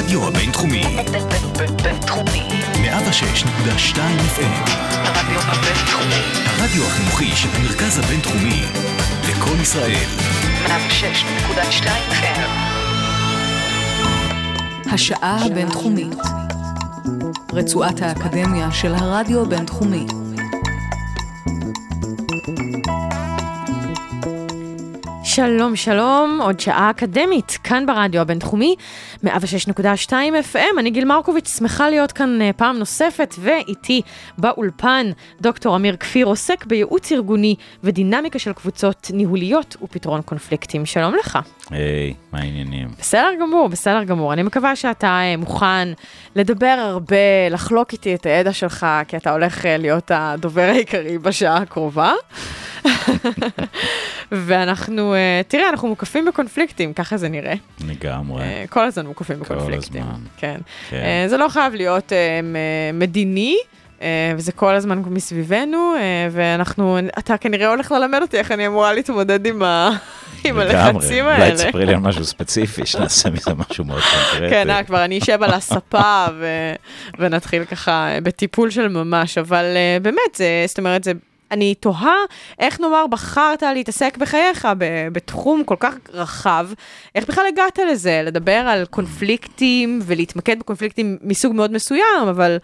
הרדיו הבינתחומי. בינתחומי. 106.2 FM. הרדיו הבינתחומי. הרדיו החינוכי של המרכז הבינתחומי. לקום ישראל. 106.2 FM. השעה הבינתחומית. רצועת האקדמיה של הרדיו הבינתחומי. שלום, שלום, עוד שעה אקדמית, כאן ברדיו הבינתחומי, 106.2 FM, אני גיל מרקוביץ', שמחה להיות כאן אה, פעם נוספת, ואיתי באולפן דוקטור אמיר כפיר עוסק בייעוץ ארגוני ודינמיקה של קבוצות ניהוליות ופתרון קונפליקטים. שלום לך. היי, מה העניינים? בסדר גמור, בסדר גמור. אני מקווה שאתה אה, מוכן לדבר הרבה, לחלוק איתי את הידע שלך, כי אתה הולך אה, להיות הדובר העיקרי בשעה הקרובה. ואנחנו, אה, תראה, אנחנו מוקפים בקונפליקטים, ככה זה נראה. לגמרי. אה, כל הזמן מוקפים כל בקונפליקטים. הזמן. כן. כן. אה, זה לא חייב להיות מדיני. וזה כל הזמן מסביבנו, ואנחנו, אתה כנראה הולך ללמד אותי איך אני אמורה להתמודד עם, ה... עם הלחצים האלה. אולי תספרי לי על משהו ספציפי, שנעשה מזה משהו מאוד קונקרטי. כן, אה, כבר אני אשב על הספה ו... ונתחיל ככה בטיפול של ממש, אבל באמת, זה, זאת אומרת, זה... אני תוהה איך נאמר בחרת להתעסק בחייך בתחום כל כך רחב, איך בכלל הגעת לזה, לדבר על קונפליקטים ולהתמקד בקונפליקטים מסוג מאוד מסוים, אבל,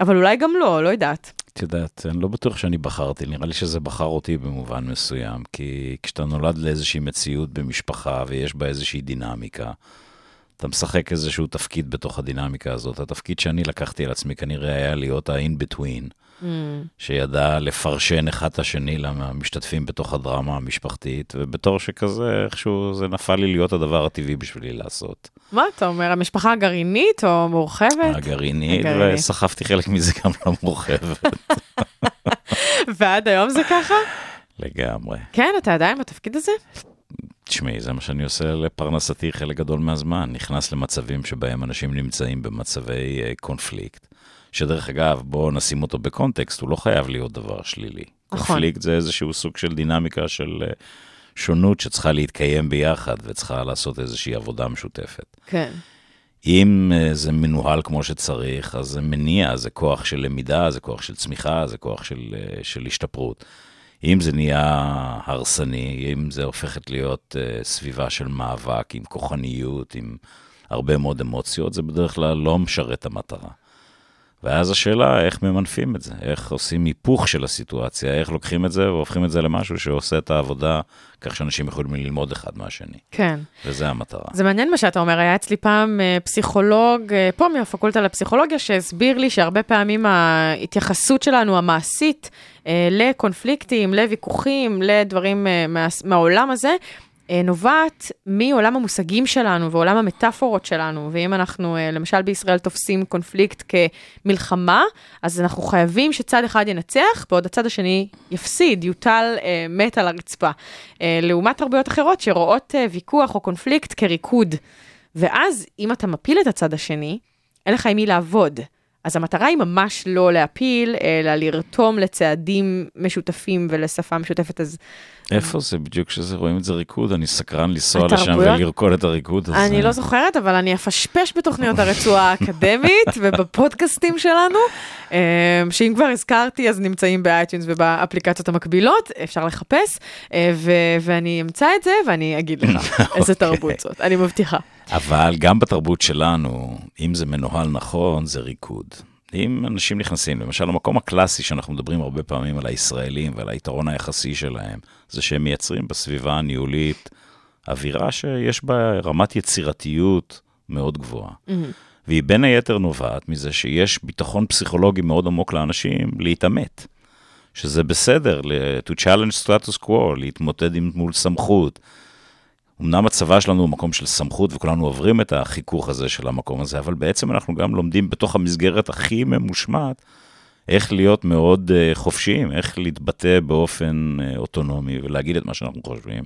אבל אולי גם לא, לא יודעת. את יודעת, אני לא בטוח שאני בחרתי, נראה לי שזה בחר אותי במובן מסוים, כי כשאתה נולד לאיזושהי מציאות במשפחה ויש בה איזושהי דינמיקה, אתה משחק איזשהו תפקיד בתוך הדינמיקה הזאת. התפקיד שאני לקחתי על עצמי כנראה היה להיות ה-in-between. שידע לפרשן אחד את השני למשתתפים בתוך הדרמה המשפחתית, ובתור שכזה, איכשהו זה נפל לי להיות הדבר הטבעי בשבילי לעשות. מה אתה אומר, המשפחה הגרעינית או מורחבת? הגרעינית. וסחבתי חלק מזה גם למורחבת, ועד היום זה ככה? לגמרי. כן, אתה עדיין בתפקיד הזה? תשמעי, זה מה שאני עושה לפרנסתי חלק גדול מהזמן. נכנס למצבים שבהם אנשים נמצאים במצבי אה, קונפליקט, שדרך אגב, בואו נשים אותו בקונטקסט, הוא לא חייב להיות דבר שלילי. נכון. קונפליקט זה איזשהו סוג של דינמיקה של אה, שונות שצריכה להתקיים ביחד וצריכה לעשות איזושהי עבודה משותפת. כן. אם אה, זה מנוהל כמו שצריך, אז זה מניע, זה כוח של למידה, זה כוח של צמיחה, זה כוח של, אה, של השתפרות. אם זה נהיה הרסני, אם זה הופכת להיות סביבה של מאבק עם כוחניות, עם הרבה מאוד אמוציות, זה בדרך כלל לא משרת את המטרה. ואז השאלה, איך ממנפים את זה? איך עושים היפוך של הסיטואציה? איך לוקחים את זה והופכים את זה למשהו שעושה את העבודה כך שאנשים יכולים ללמוד אחד מהשני? כן. וזה המטרה. זה מעניין מה שאתה אומר, היה אצלי פעם אה, פסיכולוג, אה, פה מהפקולטה לפסיכולוגיה, שהסביר לי שהרבה פעמים ההתייחסות שלנו, המעשית, אה, לקונפליקטים, לוויכוחים, לדברים מה, מהעולם הזה, נובעת מעולם המושגים שלנו ועולם המטאפורות שלנו, ואם אנחנו אה, למשל בישראל תופסים קונפליקט כמלחמה, אז אנחנו חייבים שצד אחד ינצח, בעוד הצד השני יפסיד, יוטל אה, מת על הרצפה. אה, לעומת תרבויות אחרות שרואות אה, ויכוח או קונפליקט כריקוד. ואז אם אתה מפיל את הצד השני, אין לך עם מי לעבוד. אז המטרה היא ממש לא להפיל, אלא לרתום לצעדים משותפים ולשפה משותפת. אז איפה זה בדיוק שזה רואים את זה ריקוד? אני סקרן לנסוע לשם ולרקוד את הריקוד הזה. אני לא זוכרת, אבל אני אפשפש בתוכניות הרצועה האקדמית ובפודקאסטים שלנו, אה, שאם כבר הזכרתי, אז נמצאים ב iTunes ובאפליקציות המקבילות, אפשר לחפש, אה, ואני אמצא את זה ואני אגיד לך איזה תרבות זאת, אני מבטיחה. אבל גם בתרבות שלנו, אם זה מנוהל נכון, זה ריקוד. אם אנשים נכנסים, למשל, המקום הקלאסי שאנחנו מדברים הרבה פעמים על הישראלים ועל היתרון היחסי שלהם, זה שהם מייצרים בסביבה הניהולית אווירה שיש בה רמת יצירתיות מאוד גבוהה. והיא בין היתר נובעת מזה שיש ביטחון פסיכולוגי מאוד עמוק לאנשים להתעמת. שזה בסדר, to challenge status quo, להתמודד מול סמכות. אמנם הצבא שלנו הוא מקום של סמכות וכולנו עוברים את החיכוך הזה של המקום הזה, אבל בעצם אנחנו גם לומדים בתוך המסגרת הכי ממושמעת, איך להיות מאוד uh, חופשיים, איך להתבטא באופן uh, אוטונומי ולהגיד את מה שאנחנו חושבים.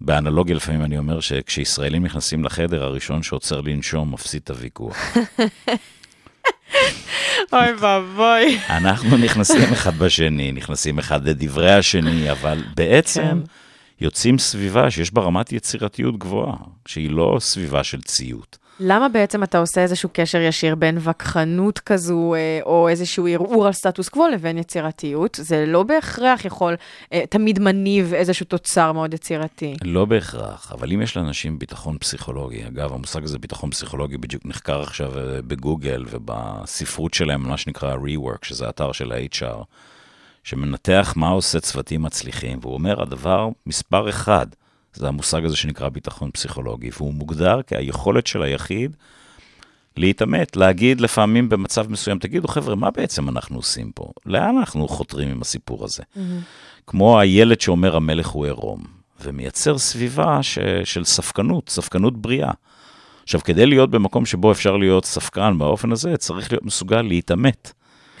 באנלוגיה לפעמים אני אומר שכשישראלים נכנסים לחדר, הראשון שעוצר לנשום מפסיד את הוויכוח. אוי ואבוי. אנחנו נכנסים אחד בשני, נכנסים אחד לדברי השני, אבל בעצם כן. יוצאים סביבה שיש בה רמת יצירתיות גבוהה, שהיא לא סביבה של ציות. למה בעצם אתה עושה איזשהו קשר ישיר בין וכחנות כזו, אה, או איזשהו ערעור על סטטוס קוו לבין יצירתיות? זה לא בהכרח יכול, אה, תמיד מניב איזשהו תוצר מאוד יצירתי. לא בהכרח, אבל אם יש לאנשים ביטחון פסיכולוגי, אגב, המושג הזה ביטחון פסיכולוגי בדיוק נחקר עכשיו אה, בגוגל ובספרות שלהם, מה שנקרא rework, שזה אתר של ה-HR, שמנתח מה עושה צוותים מצליחים, והוא אומר, הדבר מספר אחד, זה המושג הזה שנקרא ביטחון פסיכולוגי, והוא מוגדר כהיכולת של היחיד להתעמת, להגיד לפעמים במצב מסוים, תגידו, חבר'ה, מה בעצם אנחנו עושים פה? לאן אנחנו חותרים עם הסיפור הזה? Mm-hmm. כמו הילד שאומר, המלך הוא עירום, ומייצר סביבה ש... של ספקנות, ספקנות בריאה. עכשיו, כדי להיות במקום שבו אפשר להיות ספקן באופן הזה, צריך להיות מסוגל להתעמת.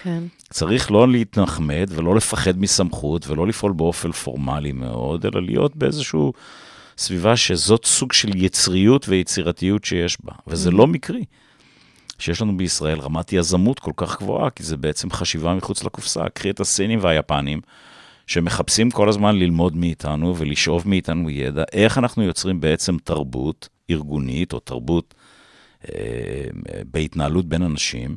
כן. צריך לא להתנחמד ולא לפחד מסמכות ולא לפעול באופן פורמלי מאוד, אלא להיות באיזשהו סביבה שזאת סוג של יצריות ויצירתיות שיש בה, וזה לא מקרי. שיש לנו בישראל רמת יזמות כל כך גבוהה, כי זה בעצם חשיבה מחוץ לקופסה. קחי את הסינים והיפנים, שמחפשים כל הזמן ללמוד מאיתנו ולשאוב מאיתנו ידע, איך אנחנו יוצרים בעצם תרבות ארגונית או תרבות אה, בהתנהלות בין אנשים,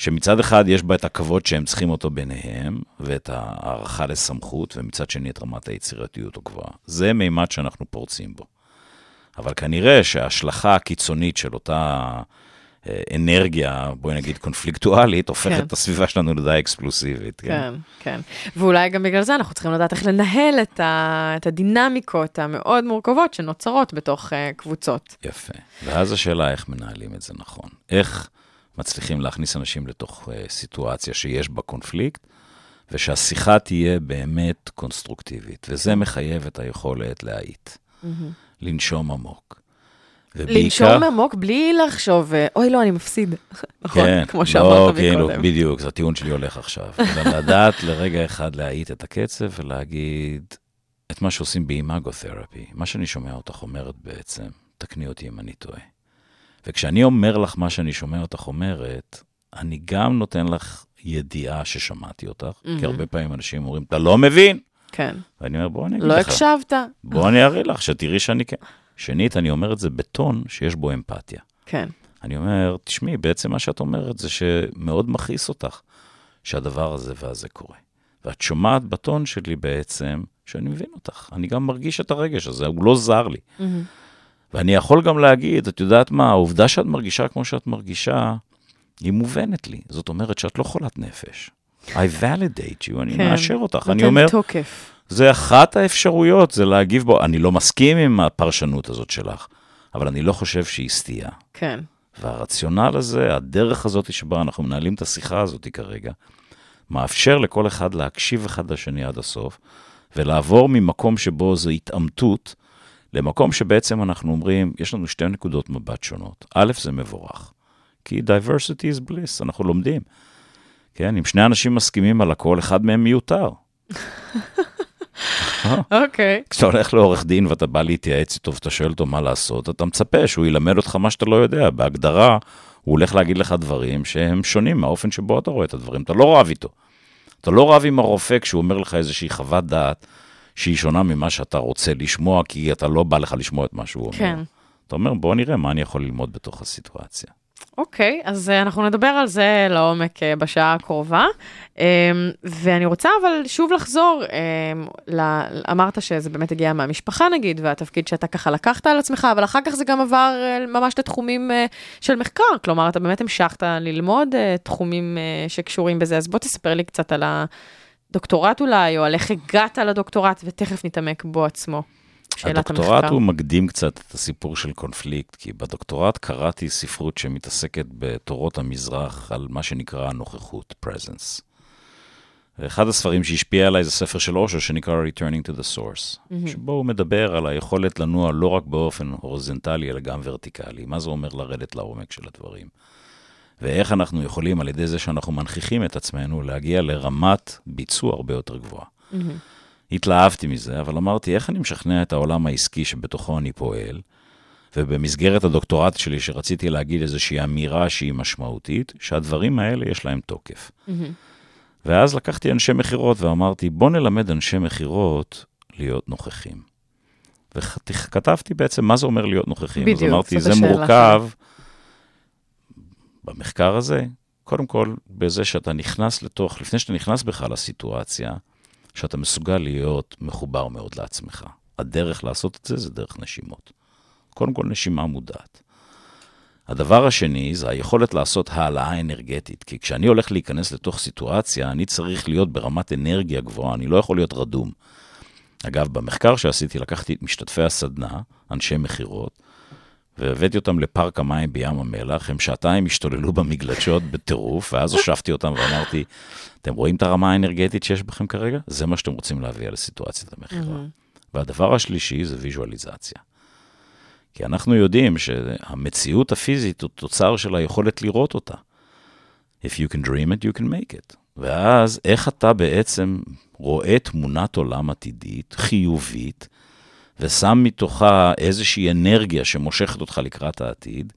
שמצד אחד יש בה את הכבוד שהם צריכים אותו ביניהם, ואת ההערכה לסמכות, ומצד שני את רמת היצירתיות הגבוהה. זה מימד שאנחנו פורצים בו. אבל כנראה שההשלכה הקיצונית של אותה אה, אנרגיה, בואי נגיד קונפליקטואלית, הופכת כן. את הסביבה שלנו לדי אקספלוסיבית. כן, כן. ואולי גם בגלל זה אנחנו צריכים לדעת איך לנהל את, ה, את הדינמיקות המאוד מורכבות שנוצרות בתוך uh, קבוצות. יפה. ואז השאלה איך מנהלים את זה נכון. איך מצליחים להכניס אנשים לתוך uh, סיטואציה שיש בה קונפליקט, ושהשיחה תהיה באמת קונסטרוקטיבית, וזה מחייב את היכולת להאיט, לנשום עמוק. ובעיקר- לנשום עמוק בלי לחשוב, אה, אוי לא, אני מפסיד. נכון, כן, כמו לא, שאמרת כאילו, מקודם. בדיוק, זה הטיעון שלי הולך עכשיו. אלא לדעת לרגע אחד להאיט את הקצב ולהגיד את מה שעושים באימאגו תרפי. מה שאני שומע אותך אומרת בעצם, תקני אותי אם אני טועה. וכשאני אומר לך מה שאני שומע אותך אומרת, אני גם נותן לך ידיעה ששמעתי אותך, כי הרבה פעמים אנשים אומרים, אתה לא מבין. כן. ואני אומר, בוא אני אגיד לא לך. הקשבת? בוא אני אראה לך, שתראי שאני כן. שנית, אני אומר את זה בטון שיש בו אמפתיה. כן. אני אומר, תשמעי, בעצם מה שאת אומרת זה שמאוד מכעיס אותך שהדבר הזה והזה קורה. ואת שומעת בטון שלי בעצם שאני מבין אותך. אני גם מרגיש את הרגש הזה, הוא לא זר לי. ואני יכול גם להגיד, את יודעת מה, העובדה שאת מרגישה כמו שאת מרגישה, היא מובנת לי. זאת אומרת שאת לא חולת נפש. I validate you, אני כן. מאשר אותך. אני אומר, תוקף. זה אחת האפשרויות, זה להגיב בו. אני לא מסכים עם הפרשנות הזאת שלך, אבל אני לא חושב שהיא סטייה. כן. והרציונל הזה, הדרך הזאת שבה אנחנו מנהלים את השיחה הזאת כרגע, מאפשר לכל אחד להקשיב אחד לשני עד הסוף, ולעבור ממקום שבו זו התעמתות, למקום שבעצם אנחנו אומרים, יש לנו שתי נקודות מבט שונות. א', זה מבורך, כי diversity is bliss, אנחנו לומדים. כן, אם שני אנשים מסכימים על הכל, אחד מהם מיותר. אוקיי. כשאתה הולך לעורך דין ואתה בא להתייעץ איתו ואתה שואל אותו מה לעשות, אתה מצפה שהוא ילמד אותך מה שאתה לא יודע. בהגדרה, הוא הולך להגיד לך דברים שהם שונים מהאופן שבו אתה רואה את הדברים. אתה לא רב איתו. אתה לא רב עם הרופא כשהוא אומר לך איזושהי חוות דעת שהיא שונה ממה שאתה רוצה לשמוע, כי אתה לא בא לך לשמוע את מה שהוא אומר. כן. אתה אומר, בוא נראה מה אני יכול ללמוד בתוך הסיטואציה. אוקיי, אז אה, אנחנו נדבר על זה לעומק אה, בשעה הקרובה. אמ, ואני רוצה אבל שוב לחזור, אמ, אמרת שזה באמת הגיע מהמשפחה נגיד, והתפקיד שאתה ככה לקחת על עצמך, אבל אחר כך זה גם עבר אה, ממש לתחומים של מחקר, כלומר, אתה באמת המשכת ללמוד תחומים שקשורים בזה, אז בוא תספר לי קצת על הדוקטורט אולי, או על איך הגעת לדוקטורט, ותכף נתעמק בו עצמו. שאלת המחקר. הדוקטורט הוא מקדים קצת את הסיפור של קונפליקט, כי בדוקטורט קראתי ספרות שמתעסקת בתורות המזרח על מה שנקרא הנוכחות, presence. ואחד הספרים שהשפיע עליי זה ספר של אושו שנקרא Returning to the Source, mm-hmm. שבו הוא מדבר על היכולת לנוע לא רק באופן הורזנטלי, אלא גם ורטיקלי. מה זה אומר לרדת לעומק של הדברים? ואיך אנחנו יכולים, על ידי זה שאנחנו מנכיחים את עצמנו, להגיע לרמת ביצוע הרבה יותר גבוהה. Mm-hmm. התלהבתי מזה, אבל אמרתי, איך אני משכנע את העולם העסקי שבתוכו אני פועל, ובמסגרת הדוקטורט שלי, שרציתי להגיד איזושהי אמירה שהיא משמעותית, שהדברים האלה יש להם תוקף. Mm-hmm. ואז לקחתי אנשי מכירות ואמרתי, בוא נלמד אנשי מכירות להיות נוכחים. וכתבתי בעצם מה זה אומר להיות נוכחים. בדיוק, אז אמרתי, זאת זה השאלה מורכב במחקר הזה? קודם כל, בזה שאתה נכנס לתוך, לפני שאתה נכנס בכלל לסיטואציה, שאתה מסוגל להיות מחובר מאוד לעצמך. הדרך לעשות את זה זה דרך נשימות. קודם כל, נשימה מודעת. הדבר השני זה היכולת לעשות העלאה אנרגטית, כי כשאני הולך להיכנס לתוך סיטואציה, אני צריך להיות ברמת אנרגיה גבוהה, אני לא יכול להיות רדום. אגב, במחקר שעשיתי, לקחתי את משתתפי הסדנה, אנשי מכירות, והבאתי אותם לפארק המים בים המלח, הם שעתיים השתוללו במגלשות בטירוף, ואז הושבתי אותם ואמרתי, אתם רואים את הרמה האנרגטית שיש בכם כרגע? זה מה שאתם רוצים להביא על סיטואציית המכירה. והדבר השלישי זה ויזואליזציה. כי אנחנו יודעים שהמציאות הפיזית הוא תוצר של היכולת לראות אותה. If you can dream it, you can make it. ואז איך אתה בעצם רואה תמונת עולם עתידית, חיובית, ושם מתוכה איזושהי אנרגיה שמושכת אותך לקראת העתיד,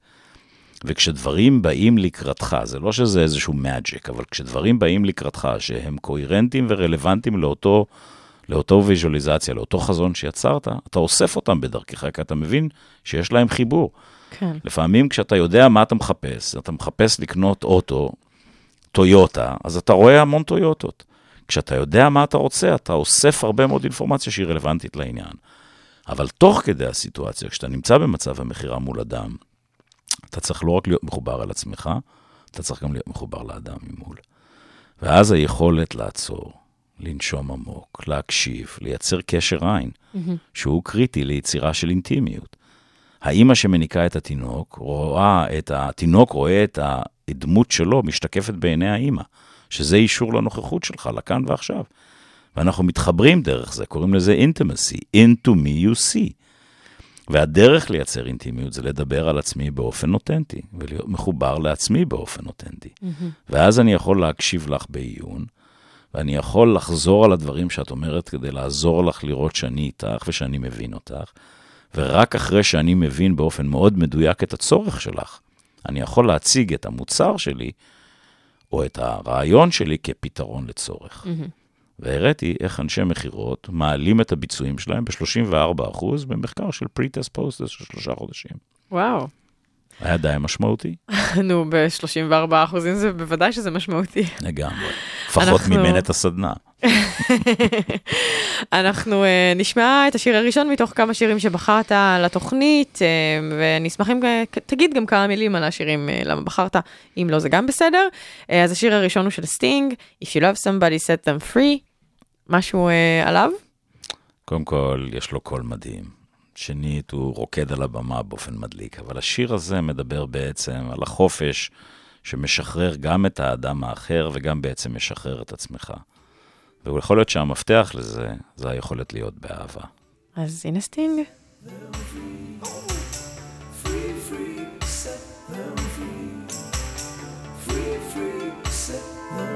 וכשדברים באים לקראתך, זה לא שזה איזשהו מאג'יק, אבל כשדברים באים לקראתך, שהם קוהרנטיים ורלוונטיים לאותו, לאותו ויז'ואליזציה, לאותו חזון שיצרת, אתה אוסף אותם בדרכך, כי אתה מבין שיש להם חיבור. כן. לפעמים כשאתה יודע מה אתה מחפש, אתה מחפש לקנות אוטו, טויוטה, אז אתה רואה המון טויוטות. כשאתה יודע מה אתה רוצה, אתה אוסף הרבה מאוד אינפורמציה שהיא רלוונטית לעניין. אבל תוך כדי הסיטואציה, כשאתה נמצא במצב המכירה מול אדם, אתה צריך לא רק להיות מחובר אל עצמך, אתה צריך גם להיות מחובר לאדם ממול. ואז היכולת לעצור, לנשום עמוק, להקשיב, לייצר קשר עין, שהוא קריטי ליצירה של אינטימיות. האימא שמניקה את התינוק, רואה את התינוק רואה את הדמות שלו משתקפת בעיני האימא, שזה אישור לנוכחות שלך, לכאן ועכשיו. ואנחנו מתחברים דרך זה, קוראים לזה intimacy, into me you see. והדרך לייצר אינטימיות זה לדבר על עצמי באופן אותנטי, ולהיות מחובר לעצמי באופן אותנטי. Mm-hmm. ואז אני יכול להקשיב לך בעיון, ואני יכול לחזור על הדברים שאת אומרת כדי לעזור לך לראות שאני איתך ושאני מבין אותך, ורק אחרי שאני מבין באופן מאוד מדויק את הצורך שלך, אני יכול להציג את המוצר שלי, או את הרעיון שלי כפתרון לצורך. Mm-hmm. והראיתי איך אנשי מכירות מעלים את הביצועים שלהם ב-34% במחקר של pre-test post של שלושה חודשים. וואו. היה די משמעותי. נו, ב-34 אחוזים זה בוודאי שזה משמעותי. לגמרי. לפחות אנחנו- מימן את הסדנה. אנחנו uh, נשמע את השיר הראשון מתוך כמה שירים שבחרת לתוכנית, uh, ונשמח אם uh, תגיד גם כמה מילים על השירים, uh, למה בחרת, אם לא זה גם בסדר. אה, אז השיר הראשון הוא של סטינג, If you love somebody set them free, משהו אה, עליו? קודם כל, יש לו קול מדהים. שנית, הוא רוקד על הבמה באופן מדליק. אבל השיר הזה מדבר בעצם על החופש שמשחרר גם את האדם האחר וגם בעצם משחרר את עצמך. ויכול להיות שהמפתח לזה, זה היכולת להיות באהבה. אז הנה סטינג. If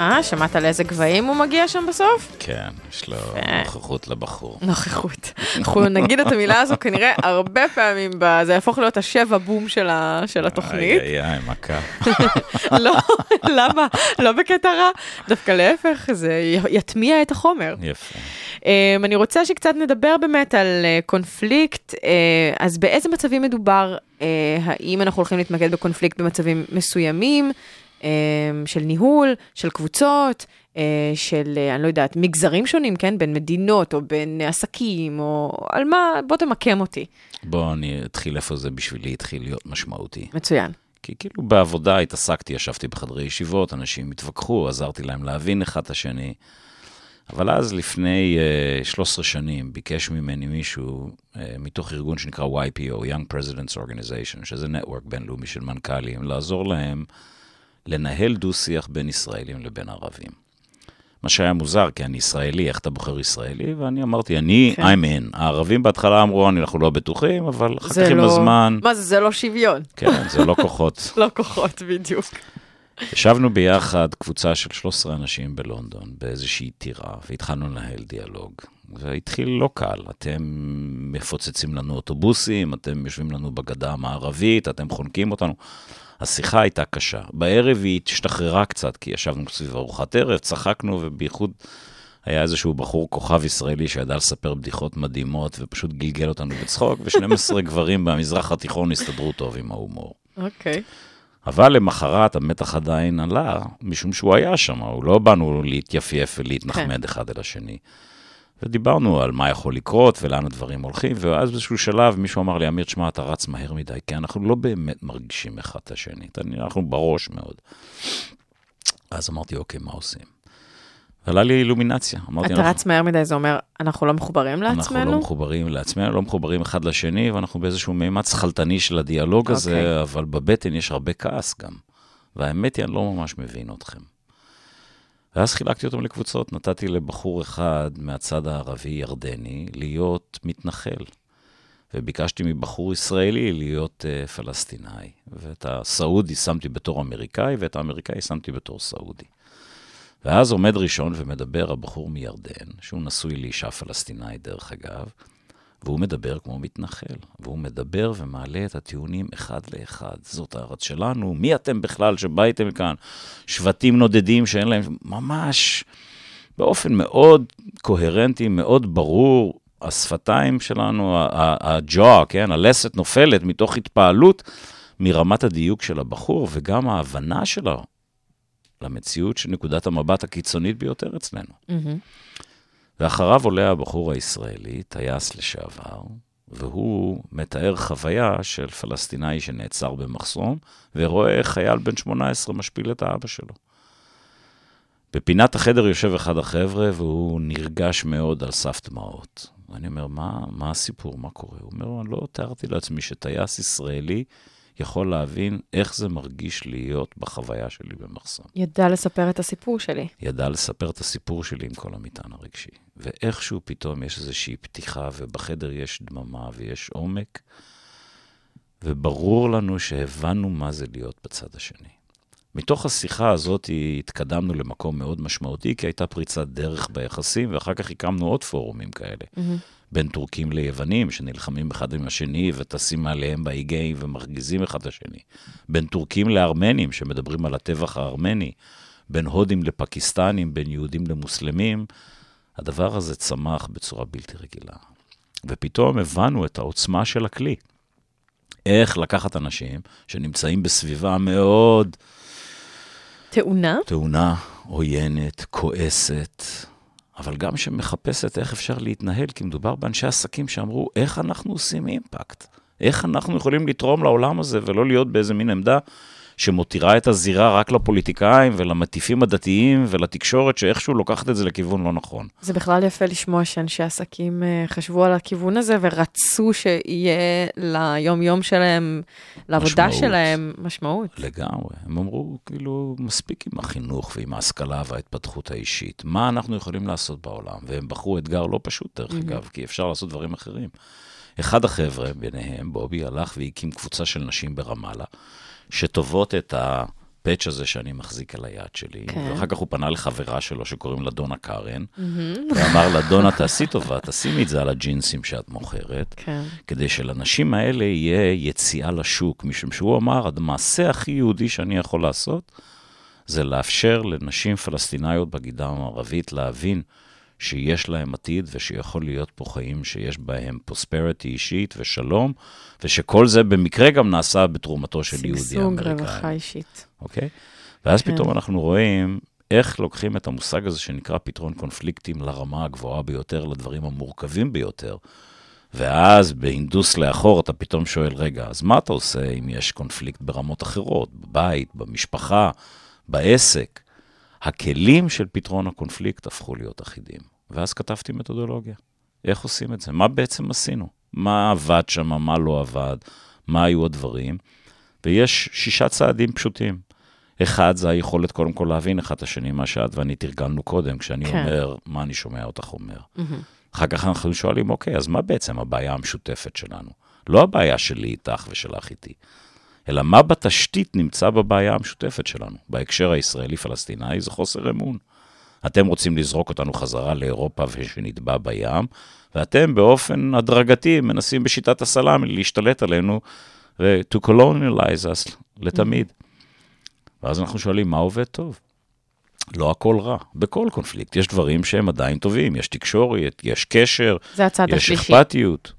אה? שמעת לאיזה גבהים הוא מגיע שם בסוף? כן, יש לו. נוכחות לבחור. נוכחות. אנחנו נגיד את המילה הזו כנראה הרבה פעמים, זה יהפוך להיות השבע בום של התוכנית. איי, איי, מכה. לא, למה? לא בקטע רע, דווקא להפך, זה יטמיע את החומר. יפה. Um, אני רוצה שקצת נדבר באמת על uh, קונפליקט, uh, אז באיזה מצבים מדובר? Uh, האם אנחנו הולכים להתמקד בקונפליקט במצבים מסוימים, של ניהול, של קבוצות, uh, של, uh, אני לא יודעת, מגזרים שונים, כן? בין מדינות או בין עסקים, או על מה, בוא תמקם אותי. בוא אני אתחיל איפה זה בשבילי התחיל להיות משמעותי. מצוין. כי כאילו בעבודה התעסקתי, ישבתי בחדרי ישיבות, אנשים התווכחו, עזרתי להם להבין אחד את השני. אבל אז לפני uh, 13 שנים ביקש ממני מישהו uh, מתוך ארגון שנקרא YPO, Young Presidents Organization, שזה נטוורק בינלאומי של מנכ"לים, לעזור להם לנהל דו-שיח בין ישראלים לבין ערבים. מה שהיה מוזר, כי אני ישראלי, איך אתה בוחר ישראלי? ואני אמרתי, אני, כן. I'm in. הערבים בהתחלה אמרו, אנחנו לא בטוחים, אבל אחר כך עם לא... הזמן, מה זה, זה לא שוויון. כן, זה לא כוחות. לא כוחות, בדיוק. ישבנו ביחד, קבוצה של 13 אנשים בלונדון, באיזושהי טירה, והתחלנו לנהל דיאלוג. והתחיל לא קל, אתם מפוצצים לנו אוטובוסים, אתם יושבים לנו בגדה המערבית, אתם חונקים אותנו. השיחה הייתה קשה. בערב היא השתחררה קצת, כי ישבנו סביב ארוחת ערב, צחקנו, ובייחוד היה איזשהו בחור כוכב ישראלי שידע לספר בדיחות מדהימות, ופשוט גלגל אותנו בצחוק, ו-12 גברים במזרח התיכון הסתדרו טוב עם ההומור. אוקיי. אבל למחרת המתח עדיין עלה, משום שהוא היה שם, הוא לא באנו להתייפייף ולהתנחמד כן. אחד אל השני. ודיברנו על מה יכול לקרות ולאן הדברים הולכים, ואז באיזשהו שלב מישהו אמר לי, אמיר, תשמע, אתה רץ מהר מדי, כי אנחנו לא באמת מרגישים אחד את השני, אנחנו בראש מאוד. אז אמרתי, אוקיי, מה עושים? ועלה לי אילומינציה. אמרתי, אתה אנחנו- רץ מהר מדי, זה אומר, אנחנו לא מחוברים אנחנו לעצמנו? לא מחוברים לעצמנו, לא מחוברים אחד לשני, ואנחנו באיזשהו מימד שכלתני של הדיאלוג הזה, אוקיי. אבל בבטן יש הרבה כעס גם. והאמת היא, אני לא ממש מבין אתכם. ואז חילקתי אותם לקבוצות, נתתי לבחור אחד מהצד הערבי-ירדני להיות מתנחל. וביקשתי מבחור ישראלי להיות uh, פלסטיני. ואת הסעודי שמתי בתור אמריקאי, ואת האמריקאי שמתי בתור סעודי. ואז עומד ראשון ומדבר הבחור מירדן, שהוא נשוי לאישה פלסטינאית דרך אגב, והוא מדבר כמו מתנחל, והוא מדבר ומעלה את הטיעונים אחד לאחד. זאת הארץ שלנו, מי אתם בכלל שבאתם כאן? שבטים נודדים שאין להם, ממש באופן מאוד קוהרנטי, מאוד ברור, השפתיים שלנו, הג'וע, כן, הלסת נופלת מתוך התפעלות מרמת הדיוק של הבחור, וגם ההבנה שלו למציאות של נקודת המבט הקיצונית ביותר אצלנו. מהמם. ואחריו עולה הבחור הישראלי, טייס לשעבר, והוא מתאר חוויה של פלסטיני שנעצר במחסום, ורואה חייל בן 18 משפיל את האבא שלו. בפינת החדר יושב אחד החבר'ה, והוא נרגש מאוד על סף דמעות. ואני אומר, מה, מה הסיפור, מה קורה? הוא אומר, אני לא תיארתי לעצמי שטייס ישראלי יכול להבין איך זה מרגיש להיות בחוויה שלי במחסום. ידע לספר את הסיפור שלי. ידע לספר את הסיפור שלי עם כל המטען הרגשי. ואיכשהו פתאום יש איזושהי פתיחה, ובחדר יש דממה ויש עומק, וברור לנו שהבנו מה זה להיות בצד השני. מתוך השיחה הזאת התקדמנו למקום מאוד משמעותי, כי הייתה פריצת דרך ביחסים, ואחר כך הקמנו עוד פורומים כאלה. בין טורקים ליוונים, שנלחמים אחד עם השני וטסים מעליהם באיגי ומרגיזים אחד את השני. בין טורקים לארמנים, שמדברים על הטבח הארמני. בין הודים לפקיסטנים, בין יהודים למוסלמים. הדבר הזה צמח בצורה בלתי רגילה. ופתאום הבנו את העוצמה של הכלי. איך לקחת אנשים שנמצאים בסביבה מאוד תאונה? טעונה, עוינת, כועסת, אבל גם שמחפשת איך אפשר להתנהל, כי מדובר באנשי עסקים שאמרו, איך אנחנו עושים אימפקט? איך אנחנו יכולים לתרום לעולם הזה ולא להיות באיזה מין עמדה שמותירה את הזירה רק לפוליטיקאים ולמטיפים הדתיים ולתקשורת שאיכשהו לוקחת את זה לכיוון לא נכון. זה בכלל יפה לשמוע שאנשי עסקים אה, חשבו על הכיוון הזה ורצו שיהיה ליום-יום שלהם, לעבודה משמעות. שלהם, משמעות. לגמרי. הם אמרו, כאילו, מספיק עם החינוך ועם ההשכלה וההתפתחות האישית. מה אנחנו יכולים לעשות בעולם? והם בחרו אתגר לא פשוט, דרך אגב, כי אפשר לעשות דברים אחרים. אחד החבר'ה, ביניהם, בובי, הלך והקים קבוצה של נשים ברמאללה, שטובות את הפאץ' הזה שאני מחזיק על היד שלי. כן. ואחר כך הוא פנה לחברה שלו שקוראים לה דונה קארן, ואמר לה, דונה, תעשי טובה, תשימי את זה על הג'ינסים שאת מוכרת, כן. כדי שלנשים האלה יהיה יציאה לשוק, משום שהוא אמר, המעשה הכי יהודי שאני יכול לעשות, זה לאפשר לנשים פלסטיניות בגדה המערבית להבין שיש להם עתיד ושיכול להיות פה חיים שיש בהם פרוספריטי אישית ושלום, ושכל זה במקרה גם נעשה בתרומתו של יהודי שגשוג, אמריקאי. רווחה אישית. אוקיי? ואז כן. פתאום אנחנו רואים איך לוקחים את המושג הזה שנקרא פתרון קונפליקטים לרמה הגבוהה ביותר, לדברים המורכבים ביותר. ואז בהינדוס לאחור אתה פתאום שואל, רגע, אז מה אתה עושה אם יש קונפליקט ברמות אחרות, בבית, במשפחה, בעסק? הכלים של פתרון הקונפליקט הפכו להיות אחידים. ואז כתבתי מתודולוגיה. איך עושים את זה? מה בעצם עשינו? מה עבד שם, מה לא עבד, מה היו הדברים? ויש שישה צעדים פשוטים. אחד, זה היכולת קודם כל להבין אחד את השני, מה שאת ואני תרגלנו קודם, כשאני כן. אומר, מה אני שומע אותך אומר. אחר כך אנחנו שואלים, אוקיי, אז מה בעצם הבעיה המשותפת שלנו? לא הבעיה שלי איתך ושלך איתי, אלא מה בתשתית נמצא בבעיה המשותפת שלנו. בהקשר הישראלי-פלסטיני זה חוסר אמון. אתם רוצים לזרוק אותנו חזרה לאירופה ושנטבע בים, ואתם באופן הדרגתי מנסים בשיטת הסלאמי להשתלט עלינו ו-to colonialize us לתמיד. ואז אנחנו שואלים, מה עובד טוב? לא הכל רע. בכל קונפליקט יש דברים שהם עדיין טובים, יש תקשורת, יש קשר, יש השלישי. אכפתיות.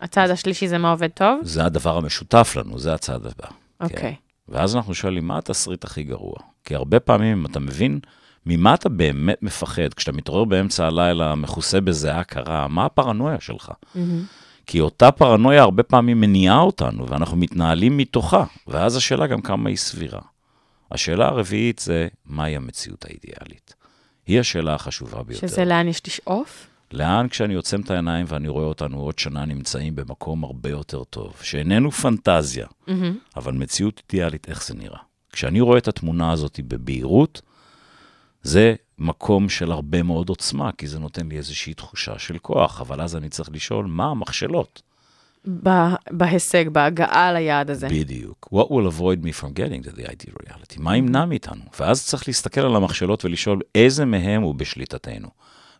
הצד השלישי זה מה עובד טוב? זה הדבר המשותף לנו, זה הצד הבא. אוקיי. כן. ואז אנחנו שואלים, מה התסריט הכי גרוע? כי הרבה פעמים, אם אתה מבין ממה אתה באמת מפחד, כשאתה מתעורר באמצע הלילה מכוסה בזיעה קרה, מה הפרנויה שלך? כי אותה פרנויה הרבה פעמים מניעה אותנו, ואנחנו מתנהלים מתוכה, ואז השאלה גם כמה היא סבירה. השאלה הרביעית זה, מהי המציאות האידיאלית? היא השאלה החשובה ביותר. שזה לאן יש לשאוף? לאן כשאני עוצם את העיניים ואני רואה אותנו עוד שנה נמצאים במקום הרבה יותר טוב, שאיננו פנטזיה, אבל מציאות אידיאלית, איך זה נראה? כשאני רואה את התמונה הזאת בבהירות, זה מקום של הרבה מאוד עוצמה, כי זה נותן לי איזושהי תחושה של כוח, אבל אז אני צריך לשאול, מה המכשלות? בהישג, בהגעה ליעד הזה. בדיוק. What will avoid me from getting to the ideal reality? מה ימנע מאיתנו? ואז צריך להסתכל על המכשלות ולשאול איזה מהם הוא בשליטתנו.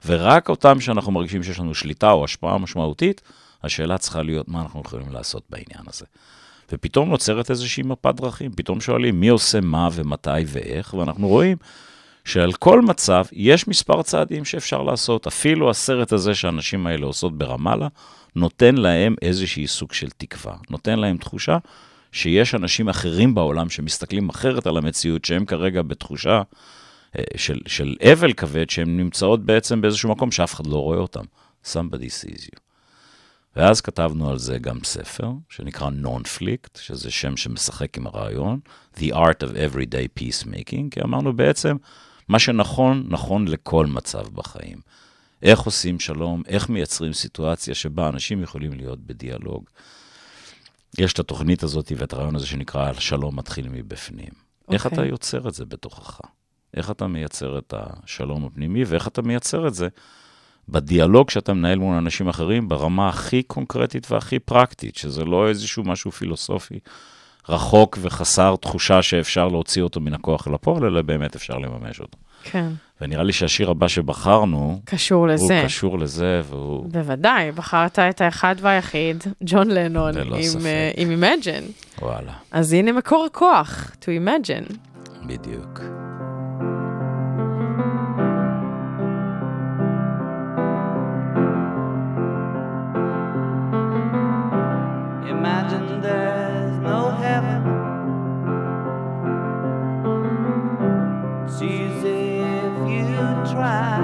ורק אותם שאנחנו מרגישים שיש לנו שליטה או השפעה משמעותית, השאלה צריכה להיות מה אנחנו יכולים לעשות בעניין הזה. ופתאום נוצרת איזושהי מפת דרכים, פתאום שואלים מי עושה מה ומתי ואיך, ואנחנו רואים שעל כל מצב יש מספר צעדים שאפשר לעשות. אפילו הסרט הזה שהנשים האלה עושות ברמאללה, נותן להם איזושהי סוג של תקווה, נותן להם תחושה שיש אנשים אחרים בעולם שמסתכלים אחרת על המציאות, שהם כרגע בתחושה של, של אבל כבד, שהן נמצאות בעצם באיזשהו מקום שאף אחד לא רואה אותם. Somebody sees you. ואז כתבנו על זה גם ספר, שנקרא Non-Flict, שזה שם שמשחק עם הרעיון, The Art of Everyday Peacemaking, כי אמרנו בעצם, מה שנכון, נכון לכל מצב בחיים. איך עושים שלום, איך מייצרים סיטואציה שבה אנשים יכולים להיות בדיאלוג. יש את התוכנית הזאת ואת הרעיון הזה שנקרא שלום מתחיל מבפנים. Okay. איך אוקיי. אתה יוצר את זה בתוכך? איך אתה מייצר את השלום הפנימי ואיך אתה מייצר את זה בדיאלוג שאתה מנהל מול אנשים אחרים ברמה הכי קונקרטית והכי פרקטית, שזה לא איזשהו משהו פילוסופי רחוק וחסר תחושה שאפשר להוציא אותו מן הכוח אל הפועל, אלא באמת אפשר לממש אותו. כן. ונראה לי שהשיר הבא שבחרנו, קשור הוא לזה. קשור לזה, והוא... בוודאי, בחרת את האחד והיחיד, ג'ון לנון, ללא עם, ספק. אה, עם Imagine. וואלה, אז הנה מקור הכוח, to imagine. בדיוק. Try.